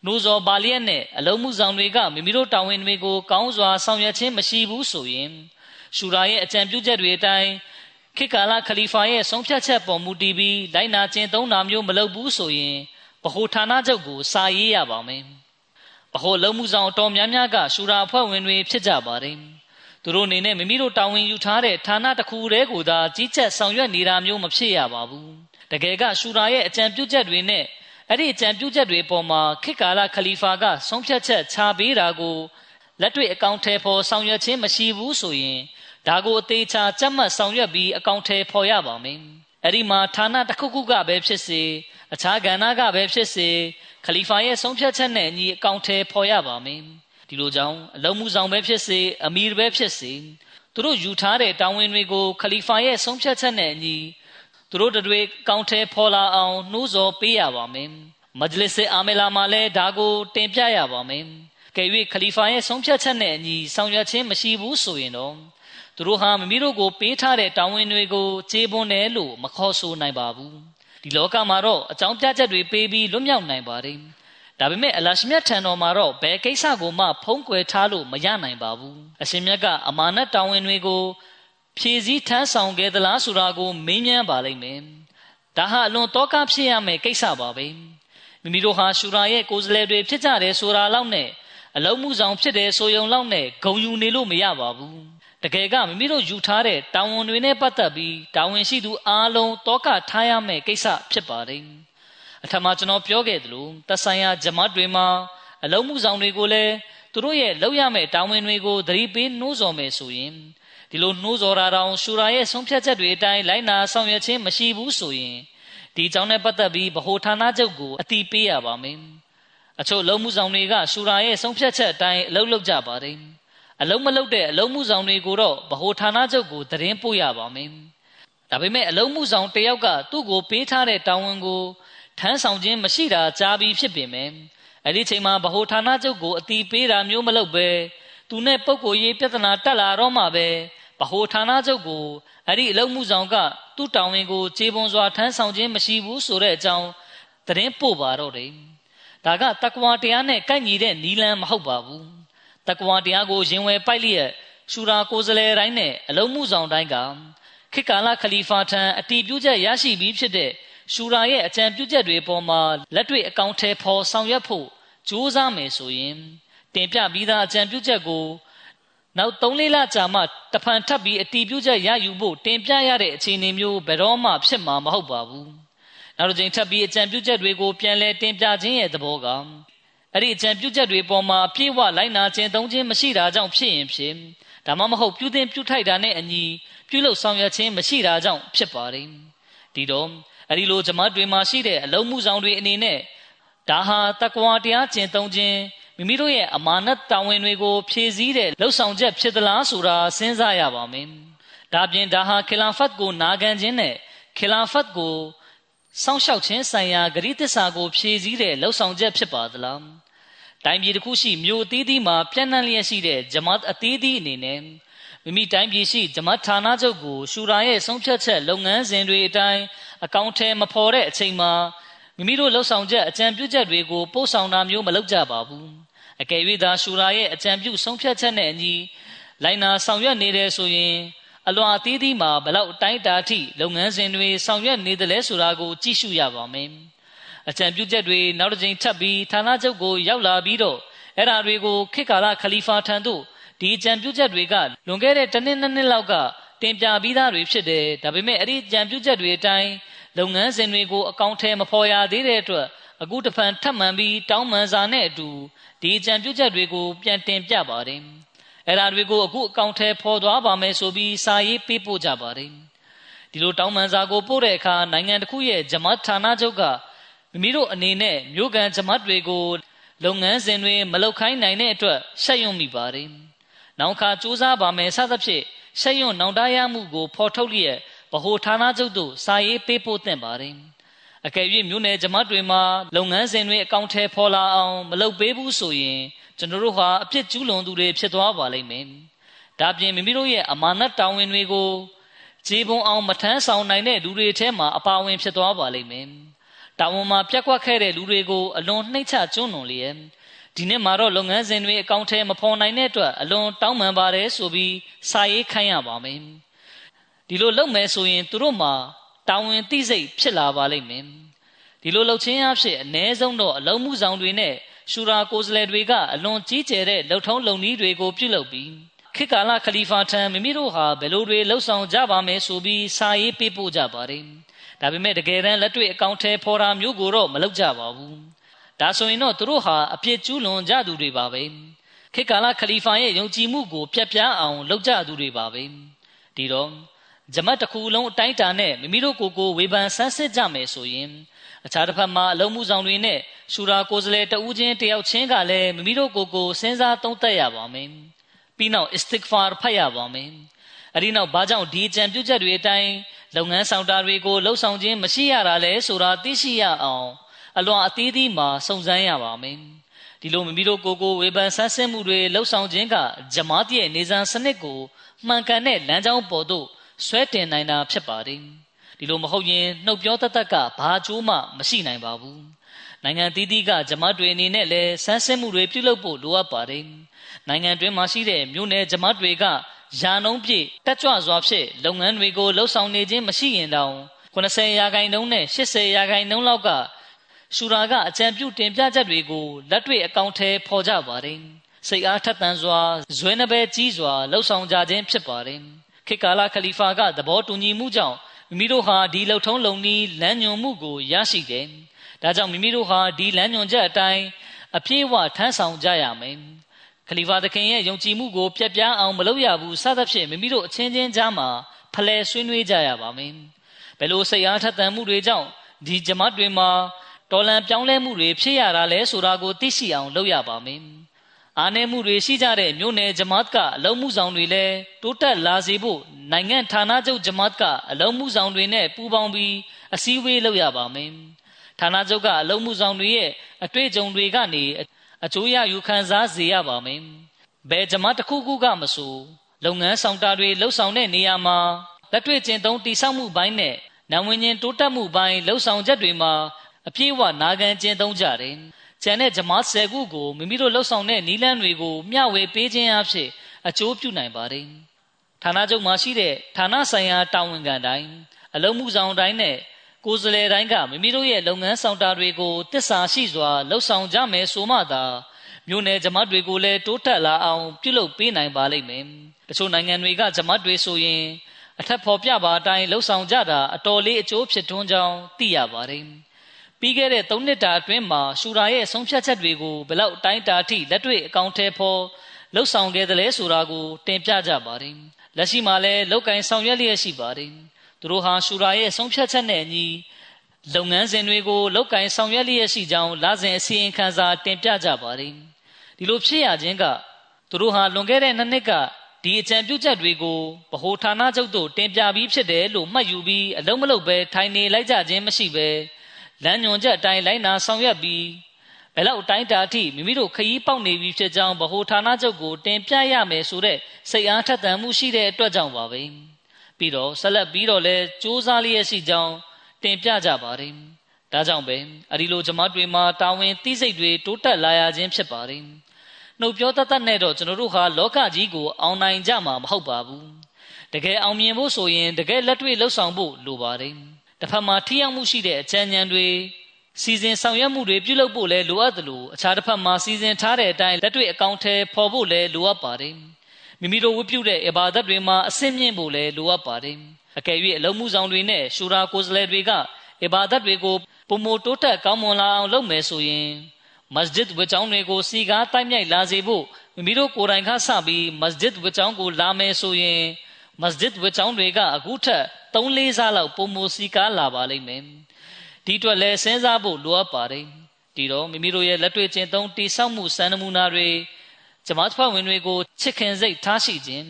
နှိုးဆော်ပါလျက်နဲ့အလုံးမှုဆောင်တွေကမိမိတို့တာဝန်တွေကိုကောင်းစွာဆောင်ရွက်ခြင်းမရှိဘူးဆိုရင်ရှူရာရဲ့အကြံပြုချက်တွေအတိုင်းခေတ်ကာလခလီဖာရဲ့ဆုံးဖြတ်ချက်ပေါ်မူတည်ပြီးလိုက်နာကျင့်သုံးတာမျိုးမလုပ်ဘူးဆိုရင်ဗဟိုဌာနချုပ်ကိုစာရေးရပါမယ်ဗဟိုလုံးမှုဆောင်တော်များများကရှူရာအဖွဲ့ဝင်တွေဖြစ်ကြပါတယ်သူတို့အနေနဲ့မိမိတို့တာဝန်ယူထားတဲ့ဌာနတစ်ခုတည်းကိုသာကြီးကြပ်ဆောင်ရွက်နေတာမျိုးမဖြစ်ရပါဘူးတကယ်ကရှူရာရဲ့အကြံပြုချက်တွေနဲ့ အဲ့ဒီအကြံပြုချက်တွေပေါ်မှာခေတ်ကာလခလီဖာကဆုံးဖြတ်ချက်ချပေးတာကိုလက်တွေ့အကောင့်ထဲပေါ်ဆောင်ရွက်ခြင်းမရှိဘူးဆိုရင်ဒါကိုအသေးချာကြက်မှတ်ဆောင်ရွက်ပြီးအကောင့်ထဲပေါ်ရပါမယ်အဲ့ဒီမှာဌာနတစ်ခုခုကပဲဖြစ်စေအခြားကဏ္ဍကပဲဖြစ်စေခလီဖာရဲ့ဆုံးဖြတ်ချက်နဲ့အညီအကောင့်ထဲပေါ်ရပါမယ်ဒီလိုကြောင့်အလုံးမှုဆောင်ပဲဖြစ်စေအမီပဲဖြစ်စေသူတို့ယူထားတဲ့တာဝန်တွေကိုခလီဖာရဲ့ဆုံးဖြတ်ချက်နဲ့အညီ သူတို့တွေကောင်းထဲဖော်လာအောင်နှိုးဆော်ပေးရပါမယ်မဂျလစ်အာမလာမှာလည်းဒါကိုတင်ပြရပါမယ်ကဲ၍ခလီဖာရဲ့ဆုံးဖြတ်ချက်နဲ့အညီဆောင်ရွက်ခြင်းမရှိဘူးဆိုရင်တော့သူတို့ဟာမိမိတို့ကိုပေးထားတဲ့တာဝန်တွေကိုကျေပွန်တယ်လို့မခေါ်ဆိုနိုင်ပါဘူးဒီလောကမှာတော့အကြောင်းပြချက်တွေပေးပြီးလွတ်မြောက်နိုင်ပါတယ်ဒါပေမဲ့အလရှမြတ်ထံတော်မှာတော့ဘယ်ကိစ္စကိုမှဖုံးကွယ်ထားလို့မရနိုင်ပါဘူးအရှင်မြတ်ကအမာနတ်တာဝန်တွေကို ဖြည့်ဆည်းထမ်းဆောင်ခဲ့သလားဆိုတာကိုမေးမြန်းပါလိမ့်မယ်ဒါဟာအလွန်တောကဖြစ်ရမယ့်ကိစ္စပါပဲမိမိတို့ဟာရှူရာရဲ့ကိုယ်စားလှယ်တွေဖြစ်ကြတယ်ဆိုတာလောက်နဲ့အလုံးမှုဆောင်ဖြစ်တယ်ဆိုယုံလောက်နဲ့ဂုံယူနေလို့မရပါဘူးတကယ်ကမိမိတို့ယူထားတဲ့တာဝန်တွေနဲ့ပတ်သက်ပြီးတာဝန်ရှိသူအားလုံးတောကထားရမယ့်ကိစ္စဖြစ်ပါတယ်အထက်မှာကျွန်တော်ပြောခဲ့သလိုသက်ဆိုင်ရာဂျမတ်တွေမှာအလုံးမှုဆောင်တွေကိုလည်းသူတို့ရဲ့လောက်ရမယ့်တာဝန်တွေကိုသတိပေးနှိုးဆော်မယ်ဆိုရင် ဒီလိုနှိုးဆော်တာတောင်ရှူရာရဲ့ဆုံးဖြတ်ချက်တွေအတိုင်းလိုက်နာဆောင်ရွက်ခြင်းမရှိဘူးဆိုရင်ဒီအကြောင်းနဲ့ပတ်သက်ပြီးဗဟိုဌာနချုပ်ကိုအတိပေးရပါမယ်အချို့လုံးမှုဆောင်တွေကရှူရာရဲ့ဆုံးဖြတ်ချက်အတိုင်းအလုပ်လုပ်ကြပါတယ်အလုံးမလုပ်တဲ့အလုံးမှုဆောင်တွေကိုတော့ဗဟိုဌာနချုပ်ကိုသတင်းပို့ရပါမယ်ဒါပေမဲ့အလုံးမှုဆောင်တယောက်ကသူ့ကိုပေးထားတဲ့တာဝန်ကိုထမ်းဆောင်ခြင်းမရှိတာကြားပြီးဖြစ်ပေမယ့်အဲ့ဒီချိန်မှာဗဟိုဌာနချုပ်ကိုအတီးပေးတာမျိုးမလုပ်ပဲသူနဲ့ပုံကိုရေးပြဿနာတက်လာတော့မှပဲ ဗဟိုဌာနချုပ်ကိုအဲ့ဒီအလုံးမှုဆောင်ကသူ့တောင်းဝင်ကိုခြေပွန်စွာထမ်းဆောင်ခြင်းမရှိဘူးဆိုတဲ့အကြောင်းသတင်းပို့ပါတော့တယ်ဒါကတက္ကဝတရားနဲ့ကိုက်ညီတဲ့နီလန်းမဟုတ်ပါဘူးတက္ကဝတရားကိုရင်ဝယ်ပိုက်လျက်ရှူရာကိုယ်စလဲတိုင်းနဲ့အလုံးမှုဆောင်တိုင်းကခေတ်ကာလခလီဖာထံအတီးပြုချက်ရရှိပြီးဖြစ်တဲ့ရှူရာရဲ့အကြံပြုချက်တွေပေါ်မှာလက်တွေ့အကောင့်ထဲပေါ်ဆောင်ရွက်ဖို့ကြိုးစားမယ်ဆိုရင်တင်ပြပြီးသားအကြံပြုချက်ကို နောက်၃လေးလကြာမှတဖန်ထပ်ပြီးအတီးပြုချက်ရယူဖို့တင်ပြရတဲ့အခြေအနေမျိုးဘယ်တော့မှဖြစ်မှာမဟုတ်ပါဘူးနောက်တစ်ကြိမ်ထပ်ပြီးအကြံပြုချက်တွေကိုပြန်လည်တင်ပြခြင်းရဲ့သဘောကအဲ့ဒီအကြံပြုချက်တွေပေါ်မှာပြေဝလိုက်နာခြင်းသုံးခြင်းမရှိတာကြောင့်ဖြစ်ရင်ဖြစ်ဒါမှမဟုတ်ပြုသင်ပြုထိုက်တာနဲ့အညီပြုလုပ်ဆောင်ရွက်ခြင်းမရှိတာကြောင့်ဖြစ်ပါတယ်ဒီတော့အဲ့ဒီလိုဂျမတ်တွေမှာရှိတဲ့အလုံးမှုဆောင်တွေအနေနဲ့ဒါဟာတက္ကဝတရားကျင့်သုံးခြင်း မိမိတို့ရဲ့အမာနတ်တာဝန်တွေကိုဖြည့်ဆည်းတဲ့လှုပ်ဆောင်ချက်ဖြစ်သလားဆိုတာစဉ်းစားရပါမယ်။ဒါပြင်ဒါဟာခီလာဖတ်ကိုနာခံခြင်းနဲ့ခီလာဖတ်ကိုစောင့်ရှောက်ခြင်းဆိုင်ရာဂရိသစ္စာကိုဖြည့်ဆည်းတဲ့လှုပ်ဆောင်ချက်ဖြစ်ပါသလား။တိုင်းပြည်တစ်ခုရှိမြို့အသီးသီးမှာပြန့်နှံ့လျက်ရှိတဲ့ဂျမတ်အသီးသီးအနေနဲ့မိမိတိုင်းပြည်ရှိဂျမတ်ဌာနချုပ်ကိုရှူရာရဲ့ဆုံးဖြတ်ချက်လုပ်ငန်းစဉ်တွေအတိုင်းအကောင့်ထဲမဖော်တဲ့အချိန်မှာမိမိတို့လှုပ်ဆောင်ချက်အကြံပြုချက်တွေကိုပို့ဆောင်တာမျိုးမလုပ်ကြပါဘူး အကယ်၍သာရှူရာရဲ့အကြံပြုဆုံးဖြတ်ချက်နဲ့အညီလိုင်နာဆောင်ရွက်နေတယ်ဆိုရင်အလွန်အသီးသီးမှာဘလောက်အတိုင်းတာထိလုပ်ငန်းစဉ်တွေဆောင်ရွက်နေတယ်လဲဆိုတာကိုကြည့်ရှုရပါမယ်အကြံပြုချက်တွေနောက်တစ်ကြိမ်ထပ်ပြီးဌာနချုပ်ကိုရောက်လာပြီးတော့အဲ့ဒါတွေကိုခေတ်ကာလခလီဖာထံသို့ဒီအကြံပြုချက်တွေကလွန်ခဲ့တဲ့တစ်နှစ်နှစ်နှစ်လောက်ကတင်ပြပြီးသားတွေဖြစ်တယ်ဒါပေမဲ့အဲ့ဒီကြံပြုချက်တွေအတိုင်းလုပ်ငန်းစဉ်တွေကိုအကောင့်ထဲမဖော်ရသေးတဲ့အတွက် အခုတဖန်ထပ်မံပြီးတောင်းပန်စာနဲ့အတူဒီအကြံပြုချက်တွေကိုပြန်တင်ပြပါတယ်အဲ့ဒါတွေကိုအခုအကောင့်ထဲဖော်သွားပါမယ်ဆိုပြီးစာရေးပေးပို့ကြပါတယ်ဒီလိုတောင်းပန်စာကိုပို့တဲ့အခါနိုင်ငံတစ်ခုရဲ့ဂျမတ်ဌာနချုပ်ကမိမိတို့အနေနဲ့မြို့ကန်ဂျမတ်တွေကိုလုပ်ငန်းစဉ်တွေမလုပ်ခိုင်းနိုင်တဲ့အတွက်ရှက်ရွံ့မိပါတယ်နောက်ခါစူးစမ်းပါမယ်စသဖြင့်ရှက်ရွံ့နောင်တရမှုကိုဖော်ထုတ်လျက်ဗဟိုဌာနချုပ်သို့စာရေးပေးပို့သင့်ပါတယ် အကယ်၍မြို့နယ်ဂျမတ်တွေမှာလုပ်ငန်းစဉ်တွေအကောင့်ထဲပေါ်လာအောင်မလုပ်ပေးဘူးဆိုရင်ကျွန်တော်တို့ဟာအပြစ်ကျူးလွန်သူတွေဖြစ်သွားပါလိမ့်မယ်ဒါပြင်မိမိတို့ရဲ့အမာနတ်တောင်းဝင်တွေကိုခြေပုံအောင်မထမ်းဆောင်နိုင်တဲ့လူတွေထဲမှာအပါဝင်ဖြစ်သွားပါလိမ့်မယ်တာဝန်မှာပြက်ကွက်ခဲ့တဲ့လူတွေကိုအလွန်နှိမ့်ချကျွန်းလွန်လျက်ဒီနေ့မှာတော့လုပ်ငန်းစဉ်တွေအကောင့်ထဲမဖော်နိုင်တဲ့အတွက်အလွန်တောင်းပန်ပါတယ်ဆိုပြီးစာရေးခိုင်းရပါမယ်ဒီလိုလုပ်မယ်ဆိုရင်သူတို့မှာ တာဝန်သိစိတ်ဖြစ်လာပါလိမ့်မယ်ဒီလိုလှုပ်ချင်းအဖြစ်အ ਨੇ ဆုံးတော့အလုံးမှုဆောင်တွေနဲ့ရှူရာကိုယ်စလဲတွေကအလွန်ကြီးကျယ်တဲ့လှုပ်ထုံးလုံနည်းတွေကိုပြုလုပ်ပြီးခေတ်ကာလခလီဖာထံမိမိတို့ဟာဘယ်လိုတွေလှုပ်ဆောင်ကြပါမယ်ဆိုပြီးစာရေးပေးပို့ကြပါတယ်ဒါပေမဲ့တကယ်တမ်းလက်တွေ့အကောင့်ထဲဖော်တာမျိုးကိုတော့မလုပ်ကြပါဘူးဒါဆိုရင်တော့သူတို့ဟာအပြစ်ကျူးလွန်ကြသူတွေပါပဲခေတ်ကာလခလီဖာရဲ့ယုံကြည်မှုကိုပြတ်ပြားအောင်လုပ်ကြသူတွေပါပဲဒီတော့ ဂျမတ်တစ်ခုလုံးအတိုင်းတာနဲ့မိမိတို့ကိုယ်ကိုဝေဖန်ဆန်းစစ်ကြမယ်ဆိုရင်အခြားတစ်ဖက်မှာအလုံးမှုဆောင်တွေနဲ့ရှူရာကိုယ်စလဲတဦးချင်းတယောက်ချင်းကလည်းမိမိတို့ကိုယ်ကိုစဉ်းစားသုံးသပ်ရပါမယ်ပြီးနောက် istighfar ဖတ်ရပါမယ်အဲ့ဒီနောက်ဘာကြောင့်ဒီကြံပြုချက်တွေအတိုင်းလုပ်ငန်းဆောင်တာတွေကိုလှုပ်ဆောင်ခြင်းမရှိရတာလဲဆိုတာသိရှိရအောင်အလွန်အသေးသေးမှစုံစမ်းရပါမယ်ဒီလိုမိမိတို့ကိုယ်ကိုဝေဖန်ဆန်းစစ်မှုတွေလှုပ်ဆောင်ခြင်းကဂျမားရဲ့နေဆန်စနစ်ကိုမှန်ကန်တဲ့လမ်းကြောင်းပေါ်သို့ ဆွဲတင်နိုင်တာဖြစ်ပါတယ်ဒီလိုမဟုတ်ရင်နှုတ်ပြောတတ်တတ်ကဘာအကျိုးမှမရှိနိုင်ပါဘူးနိုင်ငံသီးသီးကဂျမတ်တွေအနေနဲ့လည်းဆန်းစစ်မှုတွေပြုလုပ်ဖို့လိုအပ်ပါတယ်နိုင်ငံတွင်းမှာရှိတဲ့မြို့နယ်ဂျမတ်တွေကယာနှုံးပြည့်တက်ကြွစွာဖြင့်လုပ်ငန်းတွေကိုလှုပ်ဆောင်နေခြင်းမရှိရင်တောင်90ရာခိုင်နှုန်းနဲ့80ရာခိုင်နှုန်းလောက်ကရှူရာကအကြံပြုတင်ပြချက်တွေကိုလက်တွေ့အကောင့်ထဲပေါ်ကြပါတယ်စိတ်အားထက်သန်စွာဇွဲနှပဲကြီးစွာလှုပ်ဆောင်ကြခြင်းဖြစ်ပါတယ် ခေတ်ကာလခလီဖာကသဘောတူညီမှုကြောင့်မိမိတို့ဟာဒီလှုပ်ထုံးလုံနည်းလမ်းညွန်မှုကိုရရှိတယ်။ဒါကြောင့်မိမိတို့ဟာဒီလမ်းညွန်ချက်အတိုင်းအပြည့်အဝထမ်းဆောင်ကြရမယ်။ခလီဖာသခင်ရဲ့ယုံကြည်မှုကိုပြက်ပြားအောင်မလုပ်ရဘူးစသဖြင့်မိမိတို့အချင်းချင်းကြားမှာဖလှယ်ဆွေးနွေးကြရပါမယ်။ဘယ်လိုစိတ်အားထက်သန်မှုတွေကြောင့်ဒီဂျမတ်တွေမှာတော်လန်ပြောင်းလဲမှုတွေဖြစ်ရတာလဲဆိုတာကိုသိရှိအောင်လုပ်ရပါမယ်။ အားနည်းမှုတွေရှိကြတဲ့မြို့နယ်ဂျမတ်ကအလုံးမှုဆောင်တွေလည်းတိုးတက်လာစေဖို့နိုင်ငံဌာနချုပ်ဂျမတ်ကအလုံးမှုဆောင်တွေနဲ့ပူးပေါင်းပြီးအစည်းအဝေးလုပ်ရပါမယ်။ဌာနချုပ်ကအလုံးမှုဆောင်တွေရဲ့အတွေ့အကြုံတွေကနေအကျိုးရယူခံစားစေရပါမယ်။ဘယ်ဂျမတ်တစ်ခုခုကမဆိုလုပ်ငန်းဆောင်တာတွေလှုပ်ဆောင်တဲ့နေရာမှာလက်တွေ့ကျင့်သုံးတည်ဆောက်မှုပိုင်းနဲ့နံဝင်ချင်းတိုးတက်မှုပိုင်းလှုပ်ဆောင်ချက်တွေမှာအပြည့်အဝနာခံကျင့်သုံးကြတယ်။ ကျန်တဲ့ဂျမားဆယ်ခုကိုမိမိတို့လှုပ်ဆောင်တဲ့နီးလန်းတွေကိုမျှဝေပေးခြင်းအဖြစ်အကျိုးပြုနိုင်ပါတယ်။ဌာနချုပ်မှာရှိတဲ့ဌာနဆိုင်ရာတာဝန်ခံတိုင်းအလုံးမှုဆောင်တိုင်းနဲ့ကိုယ်စားလှယ်တိုင်းကမိမိတို့ရဲ့လုပ်ငန်းဆောင်တာတွေကိုတစ္ဆာရှိစွာလှုပ်ဆောင်ကြမယ်ဆိုမှသာမြို့နယ်ဂျမတ်တွေကိုလည်းတိုးတက်လာအောင်ပြုလုပ်ပေးနိုင်ပါလိမ့်မယ်တချို့နိုင်ငံတွေကဂျမတ်တွေဆိုရင်အထက်ဖော်ပြပါအတိုင်းလှုပ်ဆောင်ကြတာအတော်လေးအကျိုးဖြစ်ထွန်းကြောင်းသိရပါတယ် ပြီးခဲ့တဲ့၃နှစ်တာအတွင်းမှာရှူရာရဲ့ဆုံးဖြတ်ချက်တွေကိုဘလောက်အတိုင်းတာထိလက်တွေ့အကောင့်ထဲဖော်လှုပ်ဆောင်ခဲ့တယ်လဲဆိုတာကိုတင်ပြကြပါတယ်လက်ရှိမှာလည်းလောက်ကင်ဆောင်ရွက်လျက်ရှိပါတယ်သူတို့ဟာရှူရာရဲ့ဆုံးဖြတ်ချက်နဲ့အညီလုပ်ငန်းစဉ်တွေကိုလောက်ကင်ဆောင်ရွက်လျက်ရှိကြောင်းလစဉ်အစီရင်ခံစာတင်ပြကြပါတယ်ဒီလိုဖြစ်ရခြင်းကသူတို့ဟာလွန်ခဲ့တဲ့နှစ်နှစ်ကဒီအကြံပြုချက်တွေကိုဗဟိုဌာနချုပ်သို့တင်ပြပြီးဖြစ်တယ်လို့မှတ်ယူပြီးအလုံးမလုံးပဲထိုင်နေလိုက်ကြခြင်းမရှိပဲ လမ်းညွန်ချက်အတိုင်းလိုက်နာဆောင်ရွက်ပြီးဘယ်လောက်အတိုင်းတာအထိမိမိတို့ခရီးပေါက်နေပြီဖြစ်ကြောင်းဗဟိုဌာနချုပ်ကိုတင်ပြရမယ်ဆိုတဲ့စိတ်အားထက်သန်မှုရှိတဲ့အတွက်ကြောင့်ပါပဲပြီးတော့ဆက်လက်ပြီးတော့လဲစူးစမ်းလျက်ရှိကြောင်းတင်ပြကြပါတယ်ဒါကြောင့်ပဲအဒီလိုဂျမတ်တွေမှာတာဝန်သိစိတ်တွေတိုးတက်လာရခြင်းဖြစ်ပါတယ်နှုတ်ပြောတတ်တတ်နဲ့တော့ကျွန်တော်တို့ဟာလောကကြီးကိုအောင်နိုင်ကြမှာမဟုတ်ပါဘူးတကယ်အောင်မြင်ဖို့ဆိုရင်တကယ်လက်တွေ့လှုပ်ဆောင်ဖို့လိုပါတယ် တစ်ဖက်မှာထိရောက်မှုရှိတဲ့အကြံဉာဏ်တွေစီစဉ်ဆောင်ရွက်မှုတွေပြုလုပ်ဖို့လည်းလိုအပ်တယ်လို့အခြားတစ်ဖက်မှာစီစဉ်ထားတဲ့အတိုင်းလက်တွေ့အကောင့်ထဲပေါ်ဖို့လည်းလိုအပ်ပါတယ်မိမိတို့ဝတ်ပြုတဲ့အဘာဒတ်တွေမှာအစင်းမြင့်ဖို့လည်းလိုအပ်ပါတယ်အကယ်၍အလုံးမှုဆောင်တွေနဲ့ရှူရာကိုယ်စားလှယ်တွေကအဘာဒတ်တွေကိုပုံမတိုးတက်ကောင်းမွန်လာအောင်လုပ်မယ်ဆိုရင်မစဂျစ်ဝကျောင်းတွေကိုစီကားတိုက်မြိုက်လာစေဖို့မိမိတို့ကိုယ်တိုင်ကစပြီးမစဂျစ်ဝကျောင်းကိုလာမယ်ဆိုရင်မစဂျစ်ဝကျောင်းတွေကအခုထက် 3-4ဆလောက်ပုံမစီကားလာပါလိမ့်မယ်ဒီအတွက်လည်းစဉ်းစားဖို့လိုအပ်ပါတယ်ဒီတော့မိမိတို့ရဲ့လက်တွေ့ကျင့်သုံးတိဆောက်မှုစံနမူနာတွေဂျမတ်ဖွဲ့ဝင်တွေကိုချစ်ခင်စိတ်ထားရှိခြင်း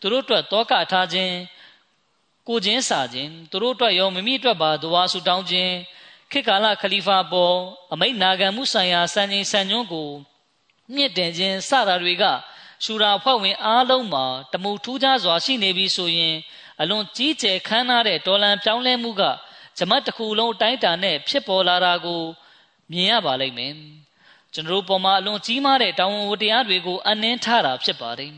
သူတို့အတွက်တောကထားခြင်းကိုချင်းစာခြင်းသူတို့အတွက်ရောမိမိအတွက်ပါဒွါဆူတောင်းခြင်းခေတ်ကာလခလီဖာပေါ်အမိတ်နာခံမှုဆိုင်ရာစံချိန်စံညွှန်းကိုမြင့်တင်ခြင်းစတာတွေကရှူရာဖွဲ့ဝင်အားလုံးမှာတမူထူးခြားစွာရှိနေပြီဆိုရင် အလွန်ကြီးကျယ်ခမ်းနားတဲ့ဒေါ်လန်ပြောင်းလဲမှုကဂျမတ်တစ်ခုလုံးအတိုင်းအတာနဲ့ဖြစ်ပေါ်လာတာကိုမြင်ရပါလိမ့်မယ်ကျွန်တော်တို့ပေါ်မှာအလွန်ကြီးမားတဲ့တောင်းဝန်တရားတွေကိုအနှင်းထားတာဖြစ်ပါတယ်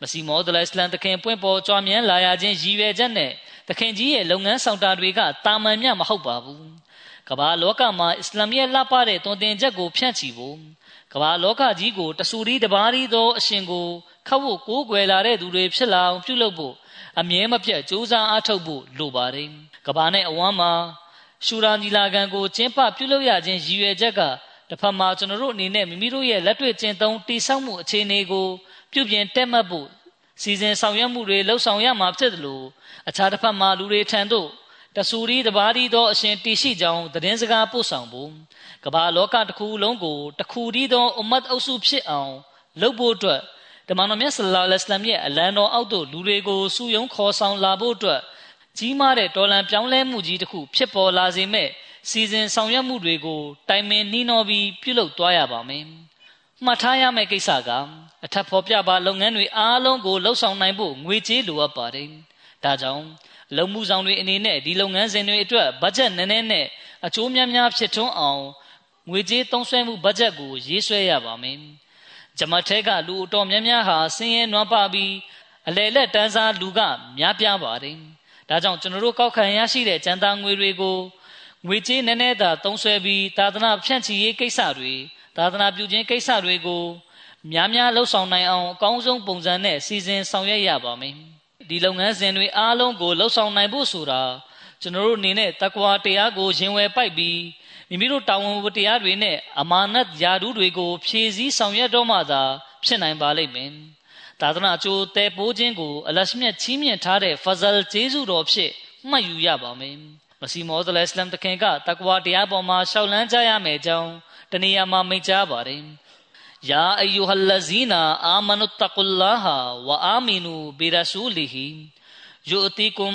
မစီမောဒလအစ္စလမ်တခင်ပွင့်ပေါ်ကြွားမြန်းလာရခြင်းရည်ရွယ်ချက်နဲ့တခင်ကြီးရဲ့လုပ်ငန်းဆောင်တာတွေကတာမန်မြမဟုတ်ပါဘူးကမ္ဘာလောကမှာအစ္စလာမ်ရဲ့လှပတဲ့တွင်တင်ချက်ကိုဖြန့်ချီဖို့ကမ္ဘာလောကကြီးကိုတဆူရီတပါးရီသောအရှင်ကိုခတ်ဖို့ကိုးကွယ်လာတဲ့သူတွေဖြစ်လာအောင်ပြုလုပ်ဖို့ အမြဲမပြတ်ကြိုးစားအားထုတ်ဖို့လိုပါတယ်ကမ္ဘာနဲ့အဝမ်းမှာရှူရာညီလာခံကိုကျင်းပပြုလုပ်ရခြင်းရည်ရွယ်ချက်ကတစ်ဖက်မှာကျွန်တော်တို့အနေနဲ့မိမိတို့ရဲ့လက်တွေ့ကျင့်သုံးတည်ဆောက်မှုအခြေအနေကိုပြုပြင်တက်မှတ်ဖို့စီစဉ်ဆောင်ရွက်မှုတွေလှုပ်ဆောင်ရမှာဖြစ်တယ်လို့အခြားတစ်ဖက်မှာလူတွေထံသို့တဆူရီတပါးဒီသောအရှင်တည်ရှိကြောင်းသတင်းစကားပို့ဆောင်ဖို့ကမ္ဘာလောကတစ်ခုလုံးကိုတစ်ခုတည်းသောအမတ်အုပ်စုဖြစ်အောင်လုပ်ဖို့အတွက် တမန်တော်မြတ်ဆလ္လာလဟ်အလိုင်းရဲ့အလံတော်အောက်သို့လူတွေကိုစုယုံခေါ်ဆောင်လာဖို့အတွက်ကြီးမားတဲ့တော်လန်ပြောင်းလဲမှုကြီးတစ်ခုဖြစ်ပေါ်လာစေမဲ့စီစဉ်ဆောင်ရွက်မှုတွေကိုတိုင်ပင်နှီးနှောပြီးပြုလုပ်သွားရပါမယ်။မှတ်ထားရမယ့်ကိစ္စကအထက်ဖော်ပြပါလုပ်ငန်းတွေအားလုံးကိုလှုပ်ဆောင်နိုင်ဖို့ငွေကြေးလိုအပ်ပါတယ်။ဒါကြောင့်လုံမှုဆောင်တွေအနေနဲ့ဒီလုပ်ငန်းစဉ်တွေအတွက်ဘတ်ဂျက်နည်းနည်းနဲ့အကျိုးများများဖြစ်ထွန်းအောင်ငွေကြေးသုံးစွဲမှုဘတ်ဂျက်ကိုရေးဆွဲရပါမယ်။ ဂျမတ်ထဲကလူအတော်များများဟာဆင်းရဲနွမ်းပါပြီးအလဲလက်တန်းစားလူကများပြားပါတယ်။ဒါကြောင့်ကျွန်တော်တို့ကောက်ခံရရှိတဲ့ကျန်သားငွေတွေကိုငွေကြေးနည်းနည်းသာသုံးစွဲပြီးသာသနာဖြန့်ချီရေးကိစ္စတွေသာသနာပြုခြင်းကိစ္စတွေကိုများများလှုပ်ဆောင်နိုင်အောင်အကောင်းဆုံးပုံစံနဲ့စီစဉ်ဆောင်ရွက်ရပါမယ်။ဒီလုပ်ငန်းစဉ်တွေအားလုံးကိုလှုပ်ဆောင်နိုင်ဖို့ဆိုတာကျွန်တော်တို့အနေနဲ့တကွာတရားကိုရင်ဝယ်ပိုက်ပြီး မိမိတို့တာဝန်ဝတရားတွေနဲ့အမာနတ်ယာဒူးတွေကို ဖြည့်ဆည်းဆောင်ရွက်တော့မှသာဖြစ်နိုင်ပါလိမ့်မယ်။သာသနာအကျိုးတဲပိုးခြင်းကိုအလရှမြတ်ချီးမြှင့်ထားတဲ့ဖဇလ်ကျေးဇူးတော်ဖြစ်မှတ်ယူရပါမယ်။မစီမောဒလအစ္စလမ်တခင်ကတကွာတရားပေါ်မှာရှောက်လန်းကြရမယ်ကြောင်းတနည်းမှာမိန့်ကြားပါတယ်။يا أيها الذين آمنوا اتقوا الله وآمنوا برسوله يؤتكم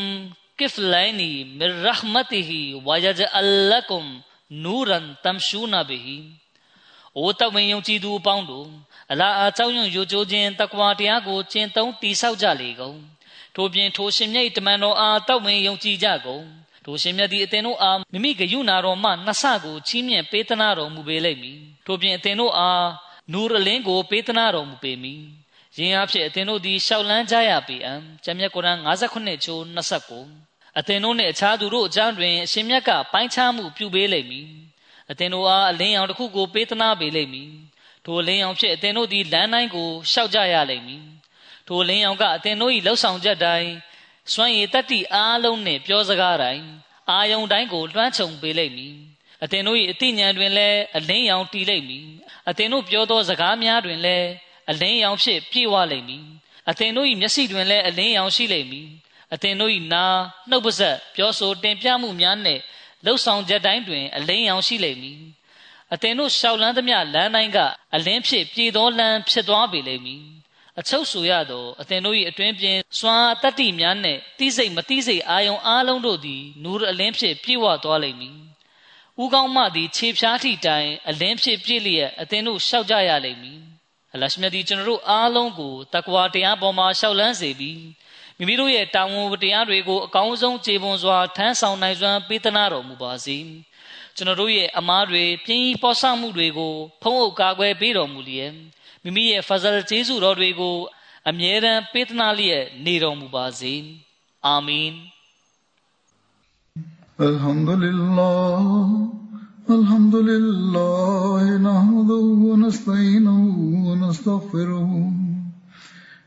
كفلين من رحمته ويجعل لكم နူရန်တမ်ရှူနာဘီ။အိုတမင်ယုံကြည်သူအပေါင်းတို့အလားအကြောင်းယုံယိုကြိုးခြင်းတကွာတရားကိုကျင့်သုံးတည်ဆောက်ကြလေကုန်။ထို့ပြင်ထိုရှင်မြတ်တမန်တော်အားတမင်ယုံကြည်ကြကုန်။ထိုရှင်မြတ်သည်အသင်တို့အားမိမိဂယုဏတော်မှနှစ်ဆကိုချီးမြှင့်ပေးသနာတော်မူပေလိမ့်မည်။ထို့ပြင်အသင်တို့အားနူရလင်းကိုပေးသနာတော်မူပေမည်။ယင်းအဖြစ်အသင်တို့သည်ရှောက်လန်းကြရပေအံ။ကျမ်းမြတ်ကုရ်အာန်59ချိုး29 အသင်တို့နှင့်အခြားသူတို့အကြောင်းတွင်အရှင်မြတ်ကပိုင်းခြားမှုပြုပေးလိမ့်မည်အသင်တို့အားအလင်းရောင်တစ်ခုကိုပေးသနာပေးလိမ့်မည်ထိုအလင်းရောင်ဖြင့်အသင်တို့သည်လမ်းတိုင်းကိုရှောက်ကြရလိမ့်မည်ထိုအလင်းရောင်ကအသင်တို့၏လှုပ်ဆောင်ချက်တိုင်းစွမ်းရည်တတ္တိအားလုံးနှင့်ပြောစကားတိုင်းအာယုန်တိုင်းကိုလွှမ်းခြုံပေးလိမ့်မည်အသင်တို့၏အသိဉာဏ်တွင်လည်းအလင်းရောင်တည်လိမ့်မည်အသင်တို့ပြောသောစကားများတွင်လည်းအလင်းရောင်ဖြင့်ပြည့်ဝလိမ့်မည်အသင်တို့၏မျက်စိတွင်လည်းအလင်းရောင်ရှိလိမ့်မည် အသင်တို့၏နာနှုတ်ပါဆက်ပြောဆိုတင်ပြမှုများနှင့်လှုပ်ဆောင်ချက်တိုင်းတွင် အလင်းရောင်ရှိလိမ့်မည်အသင်တို့ရှောက်လန်းသမျှလမ်းတိုင်းကအလင်းဖြစ်ပြည်သောလမ်းဖြစ်သွားပေလိမ့်မည်အချုပ်ဆိုရသောအသင်တို့၏အတွင်းပြင်စွမ်းတတ္တိများနှင့်တိစိတ်မတိစိတ်အာယုံအားလုံးတို့သည်နူရအလင်းဖြစ်ပြည့်ဝသွားလိမ့်မည်ဥကောင်းမသည်ခြေဖြားထိတိုင်အလင်းဖြစ်ပြည့်လျက်အသင်တို့ရှောက်ကြရလိမ့်မည်အလရှမြတ်ဒီကျွန်တော်တို့အားလုံးကိုတကွာတရားပေါ်မှာရှောက်လန်းစေပြီး မိမိတို့ရဲ့တာဝန်ဝတရားတွေကိုအကောင်းဆုံးခြေပွန်စွာထမ်းဆောင်နိုင်စွမ်းပေးသနာတော်မူပါစေကျွန်တော်တို့ရဲ့အမားတွေပြင်းပေါ်ဆောင်မှုတွေကိုဖုံးအုပ်ကာကွယ်ပေးတော်မူလျက်မိမိရဲ့ဖဇလ်ကျေးဇူးတော်တွေကိုအမြဲတမ်းပေးသနာလျက်နေတော်မူပါစေအာမင်
الحمد لله الحمد لله نحمده ونستعينه ونستغفره